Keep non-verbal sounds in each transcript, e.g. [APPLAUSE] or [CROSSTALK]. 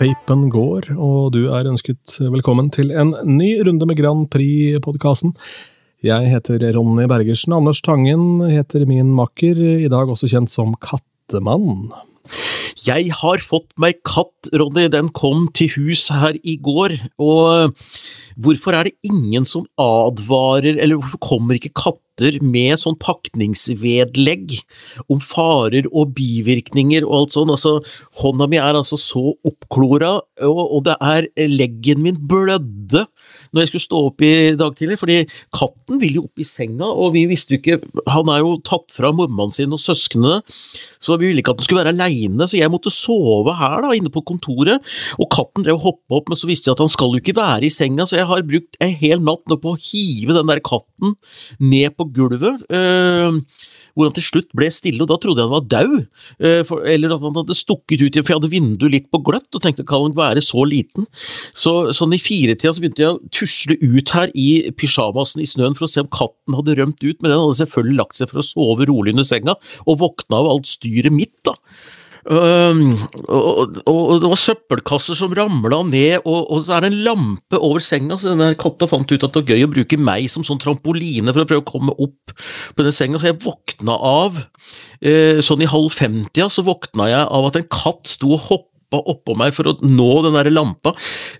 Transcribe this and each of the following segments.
Vapen går, og du er ønsket velkommen til en ny runde med Grand Prix-podkasten. Jeg heter Ronny Bergersen. Anders Tangen heter min makker, i dag også kjent som Kattemann. Jeg har fått meg katt, Ronny. Den kom til hus her i går. Og hvorfor er det ingen som advarer, eller hvorfor kommer ikke katter med sånn pakningsvedlegg om farer og bivirkninger og alt sånn? Altså, hånda mi er altså så oppklora, og, og det er leggen min blødde når jeg skulle stå opp i dag tidlig, fordi katten vil jo opp i senga, og vi visste jo ikke Han er jo tatt fra mammaen sin og søsknene, så vi ville ikke at han skulle være aleine, så jeg måtte sove her da, inne på kontoret, og katten drev og hoppa opp, men så visste jeg at han skal jo ikke være i senga, så jeg har brukt en hel natt nå på å hive den der katten ned på gulvet. Øh, hvor han til slutt ble stille, og da trodde jeg han var daud, eh, eller at han hadde stukket ut, for jeg hadde vinduet litt på gløtt, og tenkte kan han være så liten? Så sånn i firetida så begynte jeg å tusle ut her i pysjamasen i snøen for å se om katten hadde rømt ut, men den hadde selvfølgelig lagt seg for å sove rolig under senga, og våkna av alt styret mitt, da. Og, og, det var søppelkasser som ramla ned, og, og, så er det en lampe over senga, så denne katta fant ut at det var gøy å bruke meg som sånn trampoline for å prøve å komme opp på den senga, så jeg våkna av eh, Sånn i halv femtida så våkna jeg av at en katt sto og hoppa oppå meg for å nå den der lampa.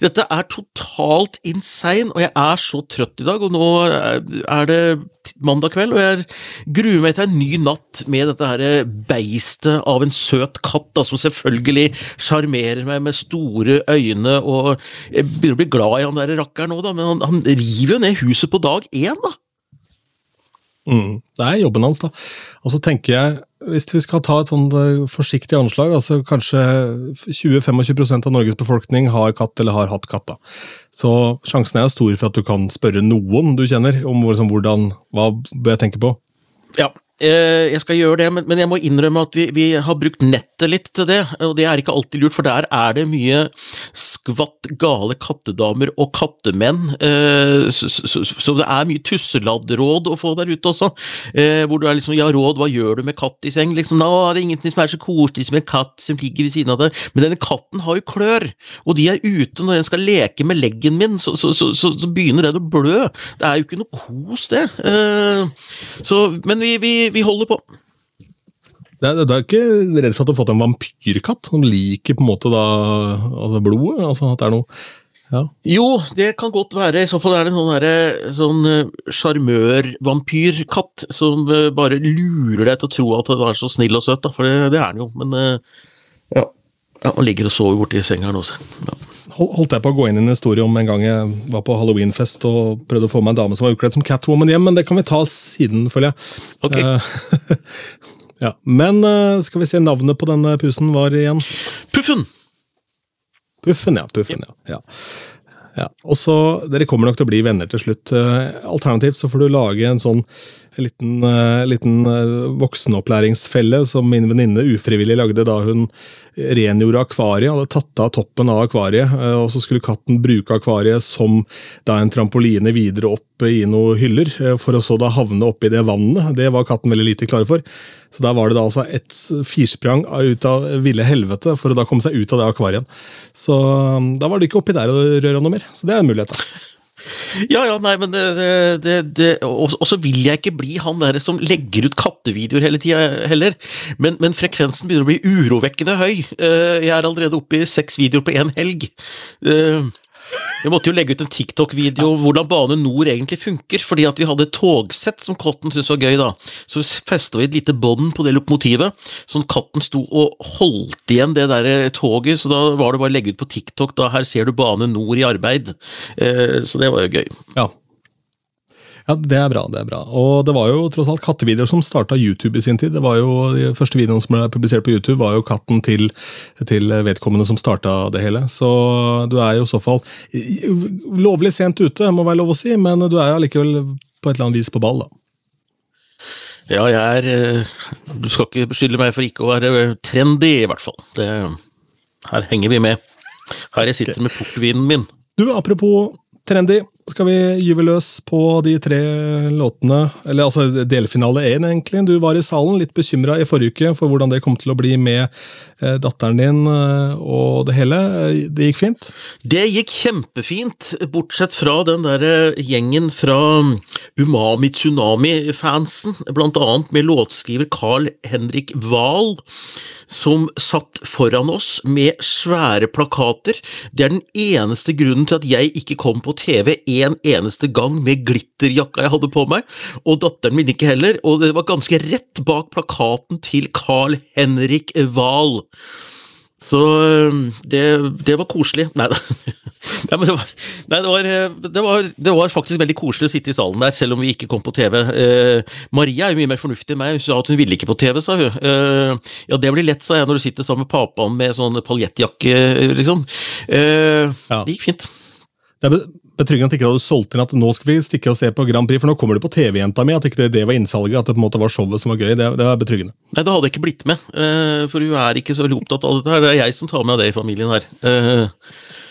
Dette er totalt insane, og jeg er så trøtt i dag, og nå er det mandag kveld, og jeg gruer meg til en ny natt med dette her beistet av en søt katt, da, som selvfølgelig sjarmerer meg med store øyne, og jeg begynner å bli glad i han der rakkeren nå, da, men han, han river jo ned huset på dag én, da. Mm, det er jobben hans, da. Og så tenker jeg, hvis vi skal ta et sånn eh, forsiktig anslag, altså kanskje 20-25 av Norges befolkning har katt eller har hatt katt. Så sjansen er stor for at du kan spørre noen du kjenner om hvordan, hva bør jeg tenke på. Ja, jeg skal gjøre det, men jeg må innrømme at vi, vi, har brukt nettet litt til det, og det er ikke alltid lurt, for der er det mye skvatt gale kattedamer og kattemenn, eh, så det er mye tusseladdråd å få der ute også, eh, hvor du er liksom ja, råd, hva gjør du med katt i seng? Liksom, nå er det ingenting som er så koselig som en katt som ligger ved siden av det, men denne katten har jo klør, og de er ute når den skal leke med leggen min, så, så, så, så begynner den å blø. Det er jo ikke noe kos, det. Så, men vi, vi vi, holder på. Du er, er, ikke redd for at du har fått en vampyrkatt som liker på en måte da, altså blodet? Altså at det er noe ja. Jo, det kan godt være. I så fall er det en sånn sånn eh, sjarmør-vampyrkatt som eh, bare lurer deg til å tro at den er så snill og søt, da, for det, det er den jo. Men eh, ja. ja han ligger og sover borti senga her nå, se. Ja holdt jeg på å gå inn i en historie om en gang jeg var på halloweenfest og prøvde å få meg en dame som var utkledd som Catwoman hjem, men det kan vi ta siden, føler jeg. Okay. Uh, [LAUGHS] ja. Men uh, skal vi se, navnet på denne pusen var igjen? Puffen! Puffen, ja. Puffen, ja. ja. ja. Og så, Dere kommer nok til å bli venner til slutt. Uh, alternativt så får du lage en sånn en liten, uh, liten uh, voksenopplæringsfelle som min venninne ufrivillig lagde da hun rengjorde akvariet. Hadde tatt av toppen av akvariet, uh, og så skulle katten bruke akvariet som en trampoline videre opp i noen hyller, for å så da havne oppi det vannet. Det var katten veldig lite klar for. Så da var det da altså et firsprang ut av ville helvete for å da komme seg ut av det akvariet. Så da var det ikke oppi der å røre noe mer. Så det er en mulighet. da. Ja, ja, nei, men det, det, det Og så vil jeg ikke bli han der som legger ut kattevideoer hele tida heller, men, men, frekvensen begynner å bli urovekkende høy. Eh, jeg er allerede oppe i seks videoer på én helg. Eh, vi måtte jo legge ut en TikTok-video om hvordan Bane Nor egentlig funker, fordi at vi hadde et togsett som katten syntes var gøy, da. Så festa vi et lite bånd på det lokomotivet, sånn katten sto og holdt igjen det der toget, så da var det bare å legge ut på TikTok da her ser du Bane Nor i arbeid. Eh, så det var jo gøy. Ja, ja, Det er bra. det er bra. Og det var jo tross alt kattevideoer som starta YouTube i sin tid. Det var jo, De første videoene som ble publisert på YouTube, var jo katten til, til vedkommende som starta det hele. Så du er jo i så fall lovlig sent ute, må være lov å si, men du er jo allikevel på et eller annet vis på ball, da. Ja, jeg er eh, Du skal ikke beskylde meg for ikke å være trendy, i hvert fall. Det, her henger vi med. Her jeg sitter okay. med portvinen min. Du, apropos trendy. Skal vi gyve løs på de tre låtene? Eller altså delfinale én, egentlig. Du var i salen litt bekymra i forrige uke for hvordan det kom til å bli med eh, datteren din eh, og det hele. Det gikk fint? Det gikk kjempefint, bortsett fra den der gjengen fra Umami Tsunami-fansen, blant annet med låtskriver Carl Henrik Wahl, som satt foran oss med svære plakater. Det er den eneste grunnen til at jeg ikke kom på TV en eneste gang med glitterjakka jeg hadde på meg, og datteren min ikke heller, og det var ganske rett bak plakaten til Carl Henrik Wahl. Så det, det var koselig. Nei da. [LAUGHS] Ja, det, var, nei, det, var, det, var, det, var, faktisk veldig koselig å sitte i salen der, selv om vi ikke kom på TV. Eh, Maria er jo mye mer fornuftig enn meg, hun sa at hun ville ikke på TV, sa hun. Eh, ja, det blir lett, sa jeg, når du sitter sammen med papaen med sånn paljettjakke, liksom. Eh, ja. Det gikk fint. Det er betryggende at ikke du hadde solgt inn at nå skal vi stikke og se på Grand Prix, for nå kommer du på TV, jenta mi. At ikke det, var innsalget, at det på en måte var showet som var gøy. Det, det var betryggende. Nei, det hadde jeg ikke blitt med, eh, for hun er ikke så veldig opptatt av dette her. Det er jeg som tar med det i familien her. Eh,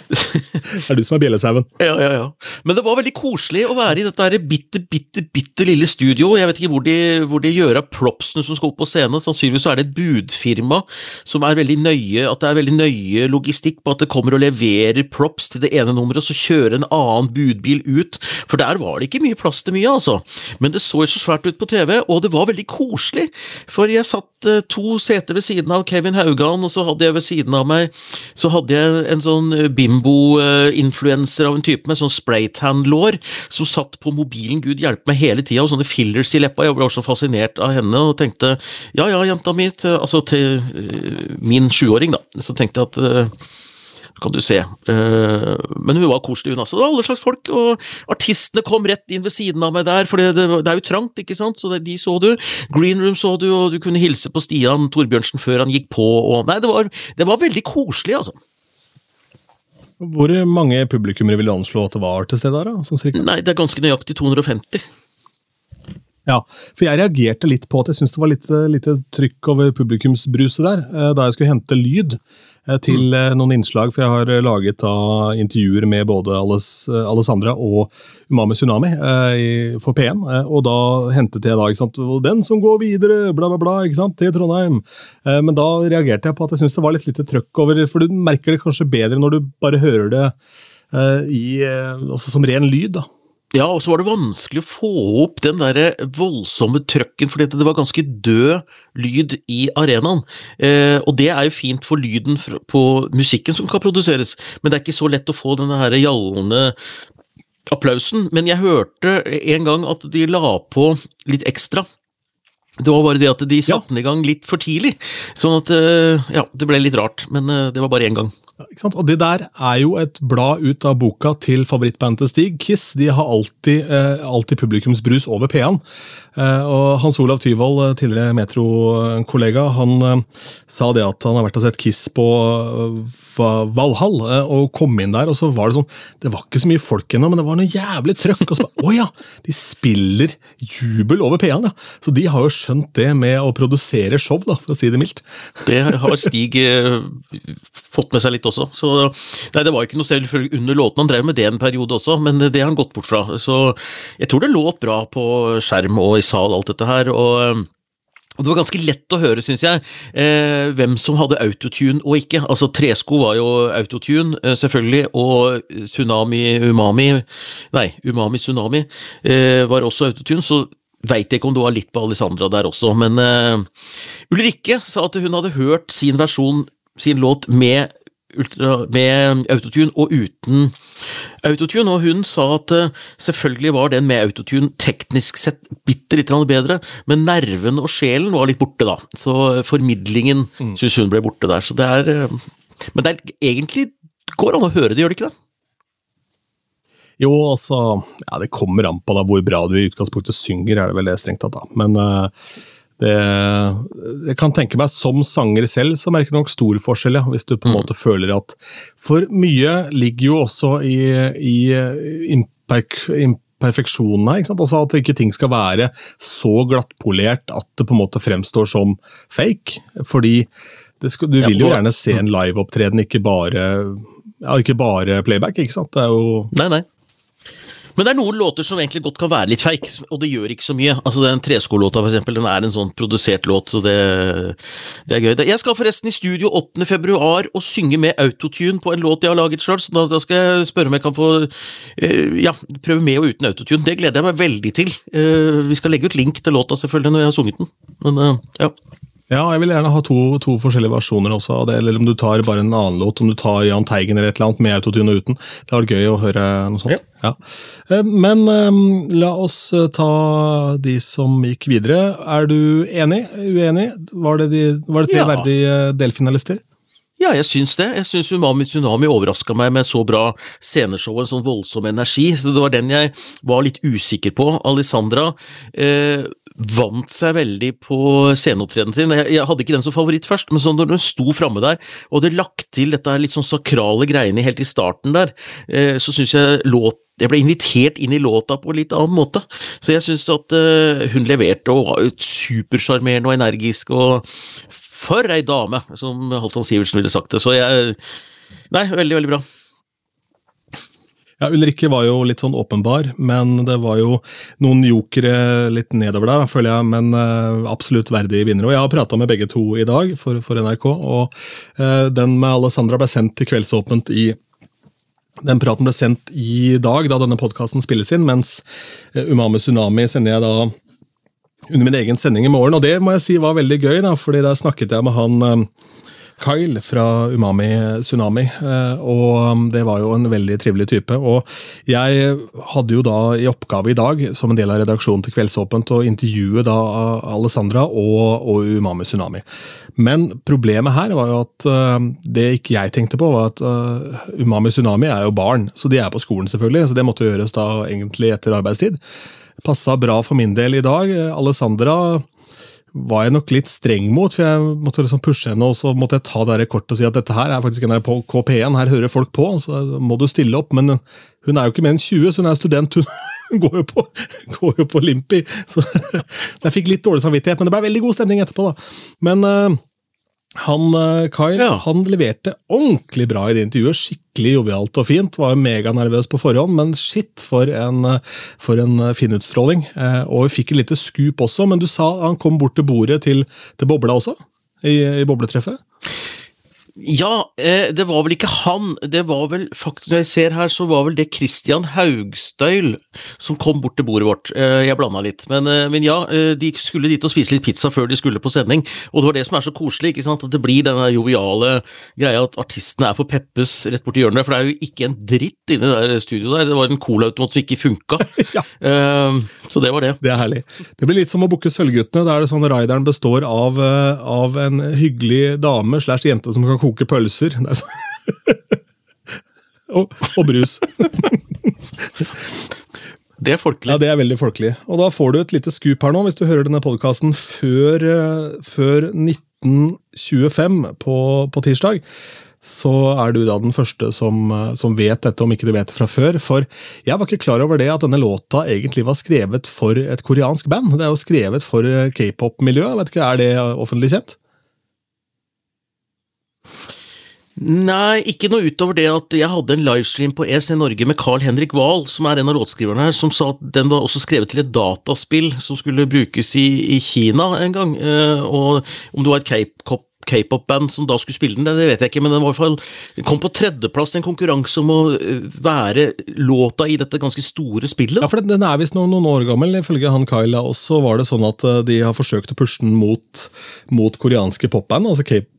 det [LAUGHS] er du som er bjellesauen. Ja, ja, ja. Men det var veldig koselig å være i dette bitte, bitte, bitte lille studio. Jeg vet ikke hvor de, hvor de gjør av propsene som skal opp på scenen. Sannsynligvis er det et budfirma som er veldig nøye, at det er veldig nøye logistikk på at det kommer og leverer props til det ene nummeret, og så kjører en annen budbil ut. For der var det ikke mye plass til mye, altså. Men det så jo så svært ut på TV, og det var veldig koselig. For jeg satt eh, to seter ved siden av Kevin Haugan, og så hadde jeg ved siden av meg så hadde jeg en sånn bimbo-influenser av en type med sånn spraytan-lår, som satt på mobilen gud hjelpe meg hele tida, og sånne fillers i leppa. Jeg ble også fascinert av henne og tenkte ja ja, jenta mi, altså til min sjuåring, da. Så tenkte jeg at kan du se. Uh, men hun var koselig, hun også. Det var alle slags folk, og artistene kom rett inn ved siden av meg der, for det, det, det er jo trangt, ikke sant, så det, de så du. Green Room så du, og du kunne hilse på Stian Torbjørnsen før han gikk på, og Nei, det var, det var veldig koselig, altså. Hvor mange publikummere vil du anslå at det var til stede her? Da, Nei, Det er ganske nøyaktig 250. Ja, for jeg reagerte litt på at jeg syntes det var litt, litt trykk over publikumsbruset der, eh, da jeg skulle hente lyd. Eh, til mm. eh, noen innslag, for jeg har eh, laget da, intervjuer med både Alessandra og Umami Tsunami for P1. Og da hentet jeg da ikke sant, 'Den som går videre', bla, bla, bla, ikke sant, til Trondheim. Men da reagerte jeg på at jeg syntes det var litt lite trøkk over, for du merker det kanskje bedre når du bare hører det i, altså som ren lyd. da. Ja, og så var det vanskelig å få opp den der voldsomme trøkken, fordi det var ganske død lyd i arenaen. Eh, og det er jo fint for lyden på musikken som kan produseres, men det er ikke så lett å få denne her gjallende applausen. Men jeg hørte en gang at de la på litt ekstra. Det var bare det at de satte den i gang litt for tidlig, sånn at eh, ja, det ble litt rart. Men eh, det var bare én gang. Og Det der er jo et blad ut av boka til favorittbandet Stig, Kiss. De har alltid, eh, alltid publikumsbrus over P-en. Eh, og Hans Olav Tyvold, eh, tidligere Metro-kollega, han eh, sa det at han har vært og sett Kiss på Valhall, og kom inn der, og så var det sånn Det var ikke så mye folk ennå, men det var noe jævlig trøkk. Og så bare, Å ja! De spiller jubel over P-en, ja! Så de har jo skjønt det med å produsere show, da, for å si det mildt. Det har Stig fått med seg litt også. Så nei, det var ikke noe selvfølgelig under låten. Han drev med det en periode også, men det har han gått bort fra. Så jeg tror det låt bra på skjerm og i sal, alt dette her. og og Det var ganske lett å høre, syns jeg, eh, hvem som hadde autotune og ikke. Altså Tresko var jo autotune, eh, selvfølgelig, og Tsunami Umami Nei, Umami Tsunami eh, var også autotune, så veit ikke om det var litt på Alessandra der også. Men eh, Ulrikke sa at hun hadde hørt sin versjon, sin låt, med ultra, med autotune og uten autotune, og hun sa at uh, selvfølgelig var den med autotune teknisk sett bitte litt bedre, men nerven og sjelen var litt borte, da. Så formidlingen mm. syns hun ble borte der. Så det er uh, Men det er egentlig går an å høre det, gjør det ikke det? Jo, altså Ja, det kommer an på da hvor bra du i utgangspunktet synger, er det vel det strengt tatt, da. Men uh, det, jeg kan tenke meg Som sanger selv så merker du nok stor forskjell, ja, hvis du på en mm. måte føler at For mye ligger jo også i, i imperfeksjonene. Altså At ikke ting skal være så glattpolert at det på en måte fremstår som fake. Fordi skal, du vil jo gjerne se en liveopptreden, ikke bare ja, ikke bare playback. ikke sant? Det er jo Nei, nei. Men det er noen låter som egentlig godt kan være litt fake, og det gjør ikke så mye. Altså Den Tresko-låta, for eksempel, den er en sånn produsert låt, så det, det er gøy. Jeg skal forresten i studio 8. februar og synge med autotune på en låt jeg har laget sjøl, så da, da, skal jeg spørre om jeg kan få uh, ja, prøve med og uten autotune. Det gleder jeg meg veldig til. Uh, vi skal legge ut link til låta, selvfølgelig, når jeg har sunget den. Men uh, ja. Ja, jeg vil gjerne ha to, to, forskjellige versjoner også av det, eller om du tar bare en annen låt, om du tar Jahn Teigen eller et eller annet med autotune og uten. Det hadde vært gøy å høre noe sånt. Ja. Ja. Eh, men um, la oss eh, ta de som gikk videre. Er du enig? Uenig? Var det, de, var det tre ja. verdige delfinalister? Ja, jeg syns det. Jeg syns Umami Tsunami overraska meg med så bra sceneshow og en sånn voldsom energi. så Det var den jeg var litt usikker på. Alessandra eh, vant seg veldig på sceneopptredenen sin. Jeg, hadde ikke den som favoritt først, men så når hun sto framme der, og hadde lagt til dette litt sånn sakrale greiene helt i starten der, eh, så syns jeg låt jeg ble invitert inn i låta på en litt annen måte. Så jeg syns at uh, hun leverte og var supersjarmerende og energisk, og for ei dame, som Halvdan Sivertsen ville sagt det. Så jeg Nei, veldig, veldig bra. Ja, Ulrikke var jo litt sånn åpenbar, men det var jo noen jokere litt nedover der, føler jeg, men uh, absolutt verdig vinner. Og Jeg har prata med begge to i dag for, for NRK, og uh, den med Alessandra ble sendt til Kveldsåpent i den praten ble sendt i dag, da denne podkasten spilles inn, mens uh, Umami Tsunami sender jeg da under min egen sending i morgen. Og det må jeg si var veldig gøy, da, fordi der snakket jeg med han Kyle fra Umami Tsunami. Eh, og um, det var jo en veldig trivelig type. Og jeg hadde jo da i oppgave i dag, som en del av redaksjonen til Kveldsåpent, å intervjue da Alessandra og, og Umami Tsunami. Men problemet her var jo at uh, det ikke jeg tenkte på, var at Umami Tsunami er jo barn, så de er på skolen, selvfølgelig. Så det måtte gjøres da egentlig etter arbeidstid. Passa bra for min del i dag. Alessandra var jeg nok litt streng mot, for jeg måtte liksom pushe henne og så måtte jeg ta det kortet og si at dette her er faktisk NRK KP1, her hører folk på, så må du stille opp. Men hun er jo ikke mer enn 20, så hun er student. Hun [LAUGHS] går jo på, går jo på Limpi. Så, [LAUGHS] så, jeg fikk litt dårlig samvittighet, men det ble veldig god stemning etterpå. da. Men uh, han eh, Kai ja. han leverte ordentlig bra i det intervjuet. Skikkelig jovialt og fint. Var meganervøs på forhånd, men shit, for en, eh, for en eh, fin utstråling. Og vi fikk et lite skup også, men du sa han kom bort til bordet til, til Bobla også? I, i bobletreffet? Ja, eh, det var vel ikke han. Det var vel faktisk, Når jeg ser her, så var vel det Christian Haugstøyl som kom bort til bordet vårt. Eh, jeg blanda litt. Men, eh, men, ja, de skulle dit og spise litt pizza før de skulle på sending. Og det var det som er så koselig, ikke sant? at det blir denne joviale greia at artistene er på Peppes rett borti hjørnet. For det er jo ikke en dritt inni det studioet der. Det var en colaautomat som ikke funka. [LAUGHS] ja. Så det var det. Det er herlig. Det blir litt som å booke Sølvguttene. Da er det sånn rideren består av, av en hyggelig dame slash jente som kan koke pølser. [LAUGHS] og, og, brus. Det er folkelig. Ja, det er veldig folkelig. Og da får du et lite skup her nå, hvis du hører denne podkasten før, eh, før 1925 på, på, tirsdag. Så er du da den første som, eh, som, vet dette, om ikke du vet det fra før. For jeg var ikke klar over det at denne låta egentlig var skrevet for et koreansk band. Det er jo skrevet for eh, k-pop-miljøet. Er det offentlig kjent? Nei, ikke noe utover det at jeg hadde en livestream på EC Norge med Carl Henrik Wahl, som er en av låtskriverne her, som sa at den var også skrevet til et dataspill som skulle brukes i, i Kina en gang. Uh, og om det var et K-pop-band som da skulle spille den, det vet jeg ikke, men den var i hvert fall kom på tredjeplass i en konkurranse om å eh, være låta i dette ganske store spillet. Ja, for Den er visst noen, noen, år gammel, ifølge han Kyla. Og så var det sånn at eh, de har forsøkt å pushe den mot, mot koreanske popband, altså K-pop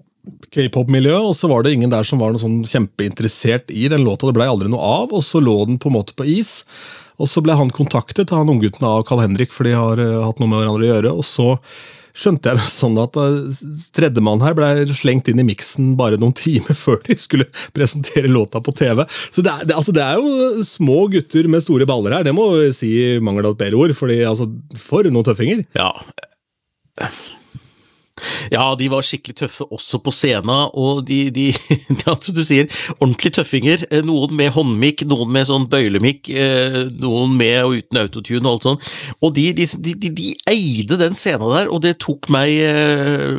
k-pop-miljøet, og så var det ingen der som var noe sånn kjempeinteressert i den låta. Det blei aldri noe av, og så lå den på en måte på is. Og så ble han kontaktet av unggutten av Carl Henrik, for de har uh, hatt noe med hverandre å gjøre. og så skjønte jeg det [LAUGHS] sånn at uh, tredjemann her ble slengt inn i miksen bare noen [LAUGHS] timer før de skulle presentere låta på TV. Så det er, det, altså, det er jo små gutter med store baller her, det må vi si mangel av et bedre ord. fordi altså, For noen tøffinger. Ja, Ja, de var skikkelig tøffe også på scenen, og de, de, [LAUGHS] de altså du sier, ordentlig tøffinger. Eh, noen med håndmikk, noen med sånn bøylemikk, eh, noen med og uten autotune og alt sånt. Og de, de, de, de eide den scenen der, og det tok meg eh,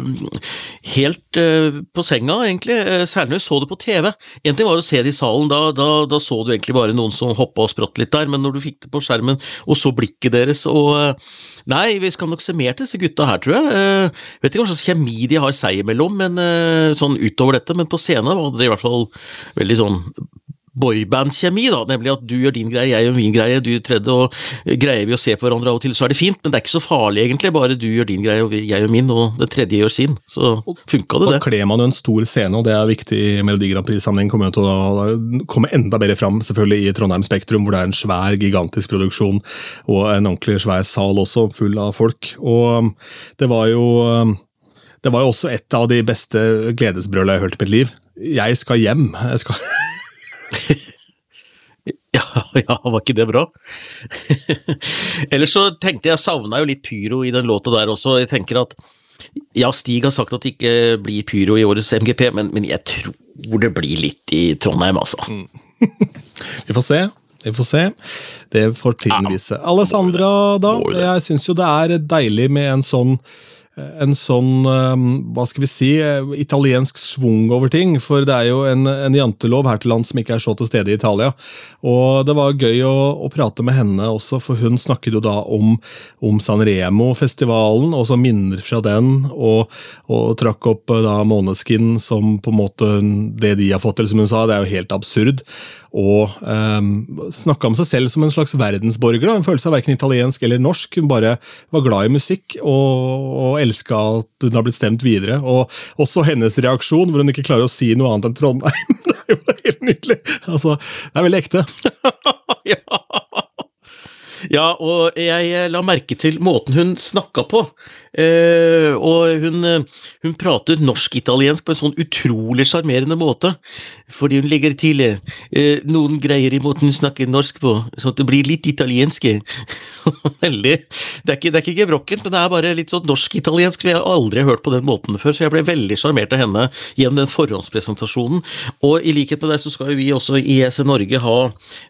helt på senga, egentlig. Særlig når jeg så det på TV. En ting var å se det i salen, da, da, da så du egentlig bare noen som hoppa og sprått litt der, men når du fikk det på skjermen, og så blikket deres og Nei, vi skal nok se mer til disse gutta her, tror jeg. Uh, vet ikke hva slags kjemi de har seg imellom, men uh, sånn utover dette. Men på scenen var det i hvert fall veldig sånn boyband-kjemi, da, nemlig at du gjør din greie, jeg gjør min greie, du gjør tredje, og greier vi å se på hverandre av og til, så er det fint, men det er ikke så farlig egentlig, bare du gjør din greie og jeg gjør min, og det tredje gjør sin. Så funka det, det. Da kler man jo en stor scene, og det er viktig i Melodi Grand Prix-sammenheng. Kommer til å komme enda bedre fram selvfølgelig i Trondheim Spektrum, hvor det er en svær, gigantisk produksjon, og en ordentlig svær sal også, full av folk. Og det var jo det var jo også et av de beste gledesbrølene jeg har hørt i mitt liv. Jeg skal hjem. Jeg skal [LAUGHS] [LAUGHS] ja, ja, var ikke det bra? [LAUGHS] Ellers så tenkte jeg, savna jo litt pyro i den låta der også. Jeg tenker at ja, Stig har sagt at det ikke blir pyro i årets MGP, men, men jeg tror det blir litt i Trondheim, altså. Mm. [LAUGHS] Vi får se. Vi får se. Det får tiden vise. Alessandra, da. Jeg syns jo det er deilig med en sånn en sånn ehm, hva skal vi si, italiensk svung over ting. For det er jo en, en jantelov her til lands som ikke er så til stede i Italia. Og det var gøy å, å prate med henne også, for hun snakket jo da om, om San Remo-festivalen, og så minner fra den, og, og trakk opp da Måneskin som på en måte det de har fått til, som hun sa. Det er jo helt absurd og um, ehm, snakka om seg selv som en slags verdensborger. Da. Hun følte seg verken italiensk eller norsk, hun bare var glad i musikk og, og elska at hun har blitt stemt videre. Og også hennes reaksjon, hvor hun ikke klarer å si noe annet enn Trondheim. [LAUGHS] det er jo helt nydelig! Altså, det er veldig ekte. [LAUGHS] ja. ja, og jeg la merke til måten hun snakka på. Uh, og hun, hun prater norsk-italiensk på en sånn utrolig sjarmerende måte, fordi hun legger til eh, noen greier i måten hun snakker norsk på, sånn at det blir litt italienske. [LAUGHS] Veldig. Det er ikke, ikke gebrokkent, men det er bare litt sånn norsk-italiensk. Jeg har aldri hørt på den måten før, så jeg ble veldig sjarmert av henne gjennom den forhåndspresentasjonen. Og i likhet med deg så skal jo vi også i ESE Norge ha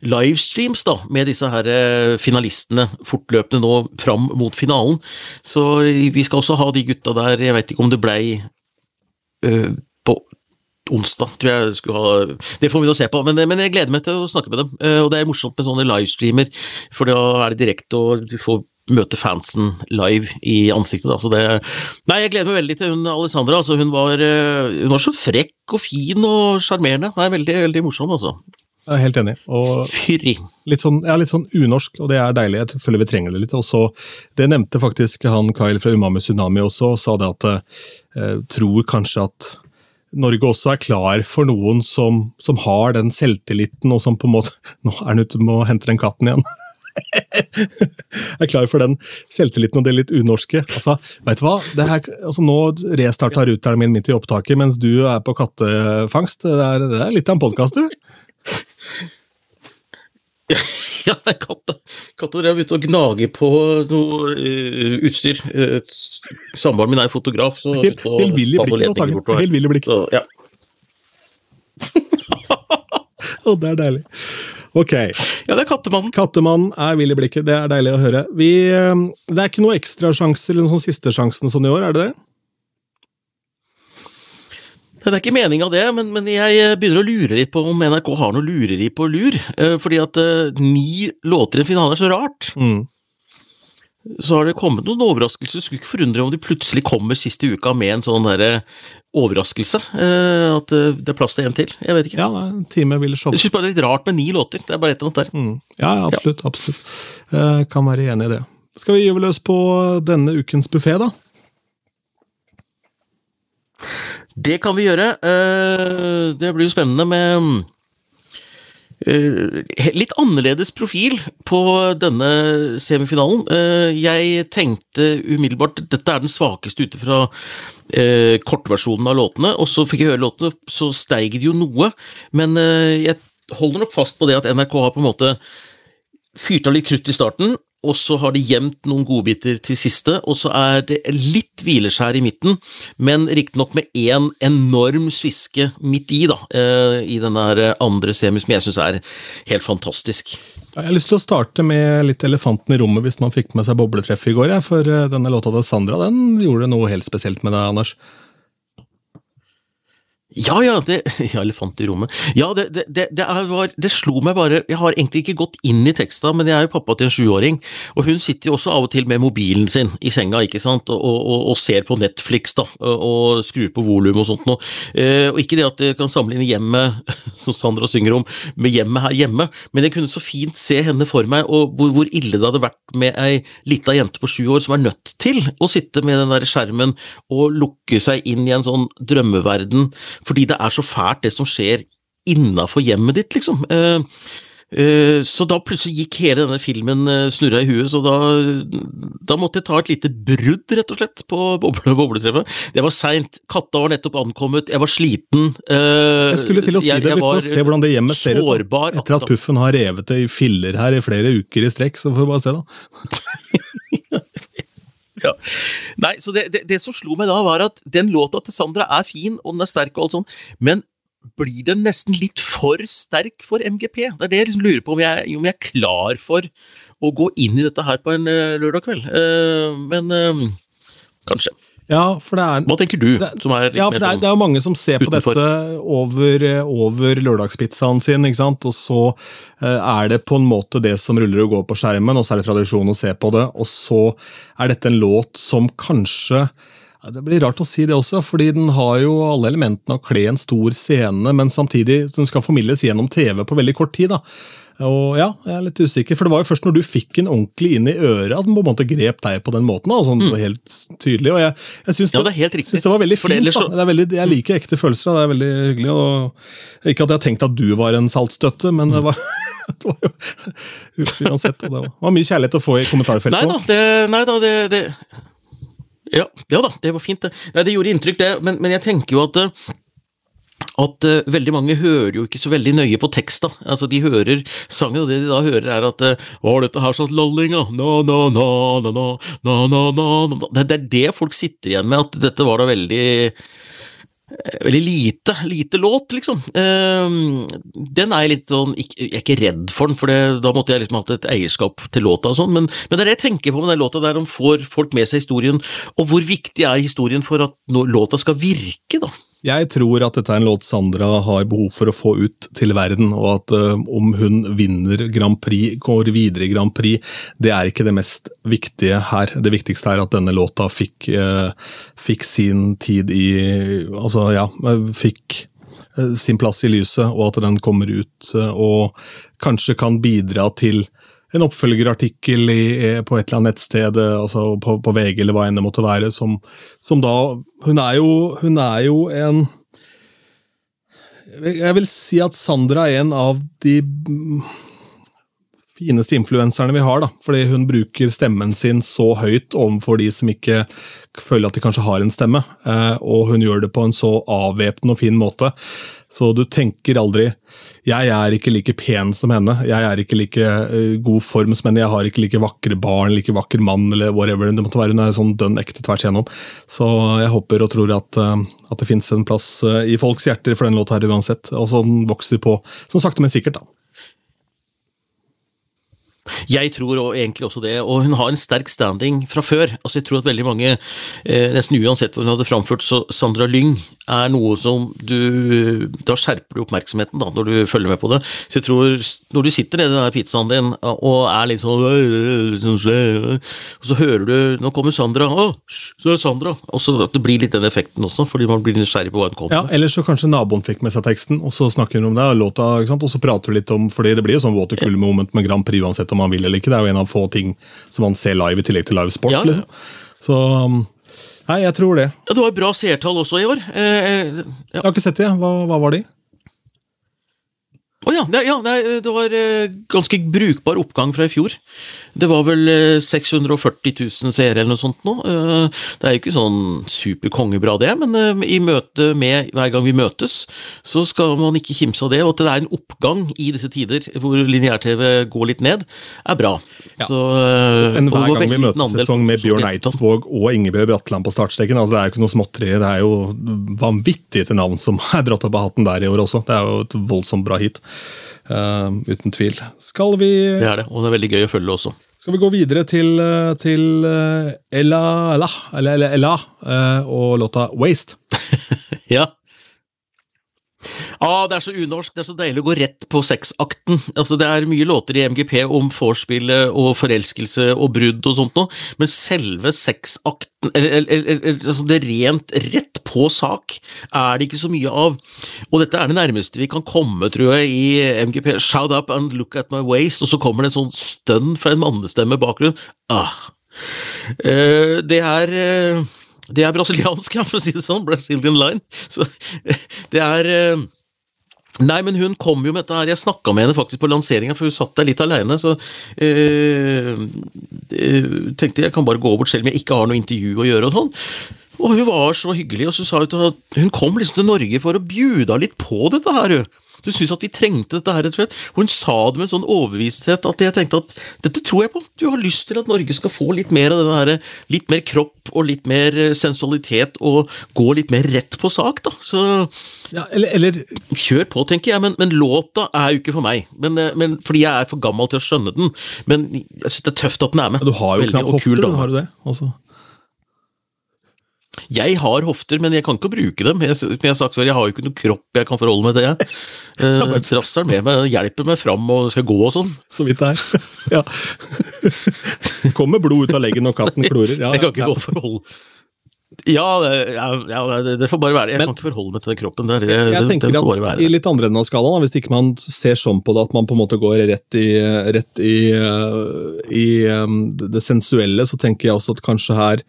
livestreams da, med disse her eh, finalistene fortløpende nå fram mot finalen. Så vi skal også ha de gutta der, jeg vet ikke om det blei uh, på onsdag, tror jeg skulle ha Det får vi nå se på, men, men, jeg gleder meg til å snakke med dem. Uh, og det er morsomt med sånne livestreamer, for da er det direkte, og du får møte fansen live i ansiktet. Da. Så det, nei, jeg gleder meg veldig til hun Alessandra. Altså, hun, var, uh, hun var så frekk og fin og sjarmerende. Veldig, veldig morsom, altså. Jeg er helt enig. Og litt sånn, ja, litt sånn unorsk, og det er deilig. Jeg føler vi trenger det litt. Og så, Det nevnte faktisk han Kyle fra Umami Tsunami også, og sa det at jeg eh, tror kanskje at Norge også er klar for noen som, som, har den selvtilliten, og som på en måte [LAUGHS] Nå er han ute med å hente den katten igjen. [LAUGHS] er klar for den selvtilliten og det litt unorske. Altså, vet du hva? Her, altså, nå restarta ruteren min midt i opptaket mens du er på kattefangst. Det er, det er litt av en podkast, du. [LAUGHS] Ja, katta, katta drev ute og gnage på noe uh, utstyr. Uh, Samboeren min er fotograf, så Helt, helt vill i blikket. Helt vill i blikket. Så, ja. [LAUGHS] og det er deilig. Ok. Ja, det er Kattemannen. Kattemannen er vill i blikket. Det er deilig å høre. Vi, uh, det er ikke noe ekstrasjanse eller noen sånn sistesjansen sånn i år, er det det? Det er ikke meninga det, men, men, jeg eh, begynner å lure litt på om NRK har noe lureri på lur. Eh, fordi at uh, ni låter i en finale er så rart. Mm. Så har det kommet noen overraskelser. Skulle ikke forundre om de plutselig kommer siste uka med en sånn derre overraskelse. At det er plass til en til. Jeg vet ikke. Ja, en time vil show. Jeg syns bare det er litt rart med ni låter. Det er bare et eller annet der. Mm. Ja, absolutt. Ja. absolutt. kan være enig i det. Skal vi gyve løs på denne ukens buffé, da? Det kan vi gjøre. Eh, det blir jo spennende med eh, litt annerledes profil på denne semifinalen. Eh, jeg tenkte umiddelbart dette er den svakeste ute fra kortversjonen av låtene, og så fikk jeg høre låtene, så steig det jo noe. Men jeg holder nok fast på det at NRK har på en måte fyrt av litt krutt i starten, og så har de gjemt noen godbiter til siste, og så er det litt hvileskjær i midten, men riktignok med én en enorm sviske midt i, da, eh, i denne andre semis, som jeg syns er helt fantastisk. Jeg har lyst til å starte med litt elefanten i rommet, hvis man fikk med seg bobletreffet i går. For eh, denne låta til Sandra den gjorde noe helt spesielt med deg, Anders. Ja, ja, det, [LAUGHS] ja, elefant i rommet. Ja, det, det, det, var, det, slo meg bare Jeg har egentlig ikke gått inn i teksta, men jeg er jo pappa til en sjuåring, og hun sitter jo også av og til med mobilen sin i senga, ikke sant, og, og, og ser på Netflix, da, og skrur på volum og sånt noe. Eh, og ikke det at det kan sammenligne hjemmet, [LAUGHS] som Sandra synger om, med hjemmet her hjemme, men jeg kunne så fint se henne for meg, og hvor, hvor ille det hadde vært med ei lita jente på sju år som er nødt til å sitte med den der skjermen og lukke seg inn i en sånn drømmeverden fordi det er så fælt det som skjer innafor hjemmet ditt, liksom. Eh, eh, så da plutselig gikk hele denne filmen eh, snurra i huet, så da, da, måtte jeg ta et lite brudd, rett og slett, på boble, bobletreffet. Det var seint, katta var nettopp ankommet, jeg var sliten. Jeg skulle til å si jeg, det, vi får se hvordan det hjemmet ser ut. Etter at Puffen har revet det i filler her i flere uker i strekk, så får vi bare se, da. [LAUGHS] Ja. Nei, så det, det, det, som slo meg da, var at den låta til Sandra er fin, og den er sterk og alt sånt, men blir den nesten litt for sterk for MGP? Det er det jeg liksom lurer på, om jeg, om jeg, er klar for å gå inn i dette her på en uh, lørdag kveld. Uh, men uh, kanskje. Ja, for det er, Hva tenker du? Det, ja, for det er, sånn det er mange som ser utenfor. på dette over, over lørdagspizzaen sin, ikke sant? og så uh, er det på en måte det som ruller og går på skjermen, og så er det tradisjon å se på det. Og så er dette en låt som kanskje det blir rart å si det også, fordi den har jo alle elementene av å kle en stor scene, men samtidig den skal formidles gjennom TV på veldig kort tid. da. Og ja, jeg er litt usikker, for Det var jo først når du fikk den ordentlig inn i øret at den på en måte grep deg på den måten. Da, sånn, mm. helt tydelig, og Jeg, jeg syns ja, det, det, var veldig fint. Så... Det veldig, jeg liker ekte følelser, det er veldig hyggelig. og Ikke at jeg har tenkt at du var en saltstøtte, men det var, [LAUGHS] det var jo [LAUGHS] uansett. Det var, var, mye kjærlighet å få i kommentarfeltet. Nei da, det, nei da, det, det ja, ja, da, det var fint. Det, nei, det gjorde inntrykk, det, men, men jeg tenker jo at at uh, veldig mange hører jo ikke så veldig nøye på teksta. Altså, de hører sangen, og det de da hører er at uh, er dette her sånn lolling, da?' na, na, na, na, na, na, na, na. Det, er det folk sitter igjen med, at dette var da veldig eh, Veldig lite, lite låt, liksom. Ehm, den er jeg litt sånn ikke, Jeg er ikke redd for den, for det, da måtte jeg liksom hatt et eierskap til låta og sånn, men, men, det er det jeg tenker på med den låta, der om får folk med seg historien, og hvor viktig er historien for at låta skal virke, da? Jeg tror at dette er en låt Sandra har behov for å få ut til verden, og at uh, om hun vinner Grand Prix, går videre i Grand Prix, det er ikke det mest viktige her. Det viktigste er at denne låta fikk, uh, fikk sin tid i Altså, ja, fikk uh, sin plass i lyset, og at den kommer ut og kanskje kan bidra til en oppfølgerartikkel i, på et eller annet nettsted, altså på, på, VG eller hva enn det måtte være, som, som da hun er, jo, hun er jo en Jeg vil si at Sandra er en av de fineste influenserne vi har. da, Fordi hun bruker stemmen sin så høyt overfor de som ikke føler at de kanskje har en stemme. Eh, og hun gjør det på en så avvæpnende og fin måte. Så du tenker aldri jeg er ikke like pen som henne, jeg er ikke like uh, god form som henne, jeg har ikke like vakre barn, like vakker mann, eller whatever det måtte være. Hun er sånn dønn ekte tvers igjennom. Så jeg håper og tror at, uh, at det finnes en plass uh, i folks hjerter for den låta her uansett. Og sånn vokser vi på, som sakte, men sikkert. da. Jeg tror egentlig også det, og hun har en sterk standing fra før. Altså Jeg tror at veldig mange, eh, nesten uansett hvor hun hadde framført, så Sandra Lyng er noe som du Da skjerper du oppmerksomheten da, når du følger med på det. Så jeg tror, når du sitter nede i den pizzaen din og er litt sånn Og så hører du Nå kommer Sandra. Å, så er Sandra. Og så at det blir litt den effekten også, fordi man blir nysgjerrig på hva hun kommer med. Ja, Eller så kanskje naboen fikk med seg teksten, og så snakker hun om det, og låta, ikke sant? og så prater du litt om fordi det blir jo sånn water cool moment med Grand Prix uansett om man vil eller ikke. Det er jo en av få ting som man ser live i tillegg til live sport. Ja. Liksom. Så um, Nei, jeg tror det. Ja, Det var bra seertall også i år. Eh, eh, ja. Jeg har ikke sett det. Hva, hva var de? Å ja, det, ja det, det var eh, ganske brukbar oppgang fra i fjor. Det var vel eh, 640 000 seere eller noe sånt nå. Eh, det er jo ikke sånn superkongebra det, men eh, i møte med hver gang vi møtes, så skal man ikke kimse av det. Og at det er en oppgang i disse tider hvor lineær-TV går litt ned, er bra. Ja. Så, eh, Men hver gang vi møtes sesong med Bjørn. Eidsvåg og Ingebjørg Bratland på startstreken, altså det er jo ikke noe småtteri. Det er jo vanvittig til navn som [LAUGHS] er dratt opp av hatten der i år også. Det er jo et voldsomt bra hit. Eh, uten tvil. Skal vi, Det er det, og det er veldig gøy å følge også. skal vi gå videre til, eh, til eh, Ella, Ella, Ella eh, og låta 'Waste'? [LAUGHS] Ja. Ah, det er så unorsk, det er så deilig å gå rett på sexakten. Altså, det er mye låter i MGP om vorspielet og forelskelse og brudd og sånt noe, men selve sexakten, eller, eller, eller, altså det rent rett på sak, er det ikke så mye av. Og dette er det nærmeste vi kan komme, tror jeg, i MGP. Shout up and look at my waist, og så kommer det en sånn stønn fra en mannestemme i bakgrunnen. Ah. Eh, det er eh, det er brasiliansk, [LAUGHS] for å si det sånn. Brazilian line. Så [LAUGHS] det er eh, Nei, men hun kom jo med dette her. Jeg snakka med henne faktisk på lanseringa, for hun satt der litt aleine. Så øh, tenkte jeg kan bare gå bort selv om jeg ikke har noe intervju å gjøre og sånn. Og hun var så hyggelig, og så sa hun at hun kom liksom til Norge for å bjuda litt på dette her, hun. Hun syntes at vi trengte dette her, rett og slett. Hun sa det med en sånn overbevisthet at jeg tenkte at dette tror jeg på. Du har lyst til at Norge skal få litt mer av denne her, litt mer kropp og litt mer eh, sensualitet, og gå litt mer rett på sak, da. Så Ja, eller, eller kjør på, tenker jeg, men, men låta er jo ikke for meg. Men, eh, men, fordi jeg er for gammel til å skjønne den. Men jeg syns det er tøft at den er med. du har jo knapt hofter, har du det? Altså. Jeg har hofter, men jeg kan ikke bruke dem. Jeg, som jeg har sagt før, jeg har jo ikke noe kropp jeg kan forholde meg til. Jeg. [LAUGHS] Eh, Trasser med meg hjelper meg fram og skal gå og sånn. Så vidt det er. [LAUGHS] Ja. [LAUGHS] Kommer blod ut av leggen når katten klorer. Ja, Jeg kan ikke ja. gå og forholde Ja, ja, det, det får bare være det. Jeg Men- kan ikke forholde meg til den kroppen. Det, er det, Jeg det, tenker det får bare at være I litt andre enden av skalaen, hvis ikke man ser sånn på det at man på en måte går rett i, rett i, eh, i um, det sensuelle, så tenker jeg også at kanskje her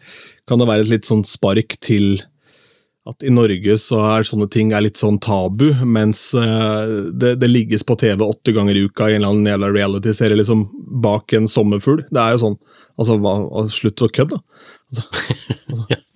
kan det være et litt sånn spark til at i Norge så er sånne ting er litt sånn tabu, mens eh, det, det ligges på TV åtte ganger i uka i en eller annen reality-serie liksom bak en sommerfugl. Det er jo sånn. Altså, hva, slutt å kødde, da. [LAUGHS]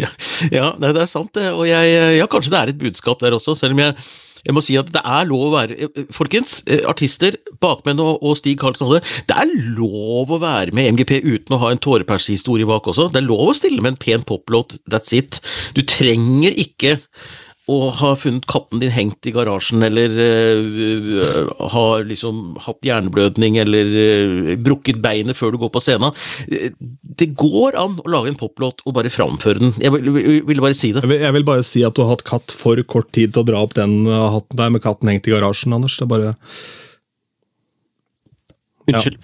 Ja, ja det er sant, det. Og jeg, ja, kanskje det er et budskap der også, selv om jeg, jeg må si at det er lov å være Folkens, eh, artister, bakmenn og, Stig Karlsen og det, det er lov å være med MGP uten å ha en tårepersehistorie bak også. Det er lov å stille med en pen poplåt, that's it. Du trenger ikke å har funnet katten din hengt i garasjen, eller uh, har liksom hatt hjerneblødning, eller uh, brukket beinet før du går på scenen. Eh, Det går an å lage en poplåt og bare framføre den. Jeg ville vil, bare si det. Jeg vil, jeg vil bare si at du har hatt katt for kort tid til å dra opp den hatten der med katten hengt i garasjen, Anders. Det er bare... Unnskyld.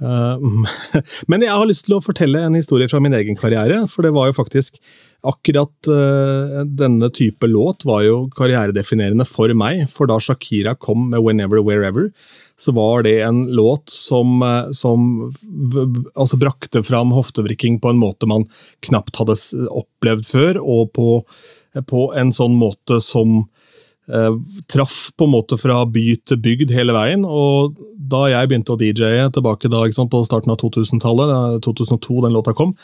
Ja. [LAUGHS] men jeg har lyst til å fortelle en historie fra min egen karriere, for det var jo faktisk akkurat uh, denne type låt var jo karrieredefinerende for meg, for da Shakira kom med Whenever, Wherever, så var det en låt som, uh, som altså brakte fram hoftevrikking på en måte man knapt hadde opplevd før, og på, på en sånn måte som eh, traff på en måte fra by til bygd hele veien. Og da jeg begynte å DJ-e tilbake da, ikke sant, på starten av 2000-tallet, 2002 den låta kom,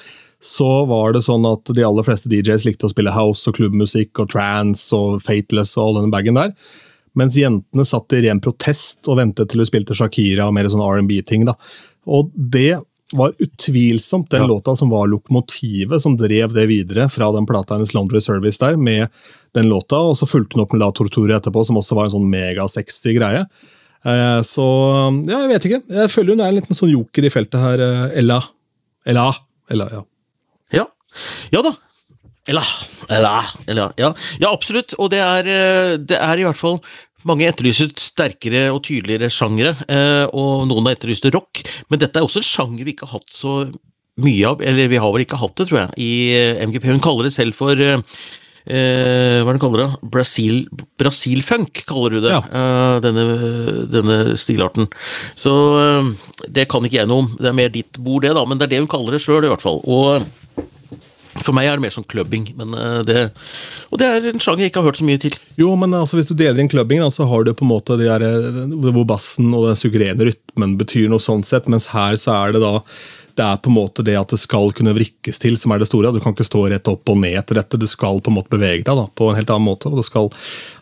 så var det sånn at de aller fleste DJs likte å spille house og klubbmusikk og trance og Fateless og all den bagen der. Mens jentene satt i ren protest og ventet til hun spilte Shakira og mer sånn R&B-ting. da. Og det var utvilsomt den Ja. låta som var lokomotivet som drev det videre fra den plata hennes Laundry Service der, med den låta, og så fulgte hun opp med La Torture etterpå, som også var en sånn megasexy greie. Eh, så ja, jeg vet ikke. Jeg føler hun er en liten sånn joker i feltet her. eh, Ella. Ella. Ella, ja. Ja. Ja da. Ella. Ella. Ella. ja. ja, absolutt. Og det er, eh, det er i hvert fall mange etterlyser sterkere og tydeligere sjangere, eh, og noen har etterlyst rock, men dette er også en sjanger vi ikke har hatt så mye av, eller vi har vel ikke hatt det, tror jeg, i eh, MGP. Hun kaller det selv for eh, eh, hva er det kaller det? Brasil, Brasilfunk, kaller hun det. Ja. eh, denne, denne stilarten. Så eh, det kan ikke jeg noe om. Det er mer ditt bord, det, da, men det er det hun kaller det sjøl, i hvert fall. Og For meg er det mer sånn clubbing, men eh, det, og det er en sjanger jeg ikke har hørt så mye til. Jo, men altså, hvis du deler inn clubbing, da, så har du på en måte de her, eh, hvor bassen og den suverene rytmen betyr noe sånn sett, mens her så er det da det er på en måte det at det skal kunne vrikkes til, som er det store. Du kan ikke stå rett opp og ned etter dette. Du skal på en måte bevege deg da, på en helt annen måte. og Det skal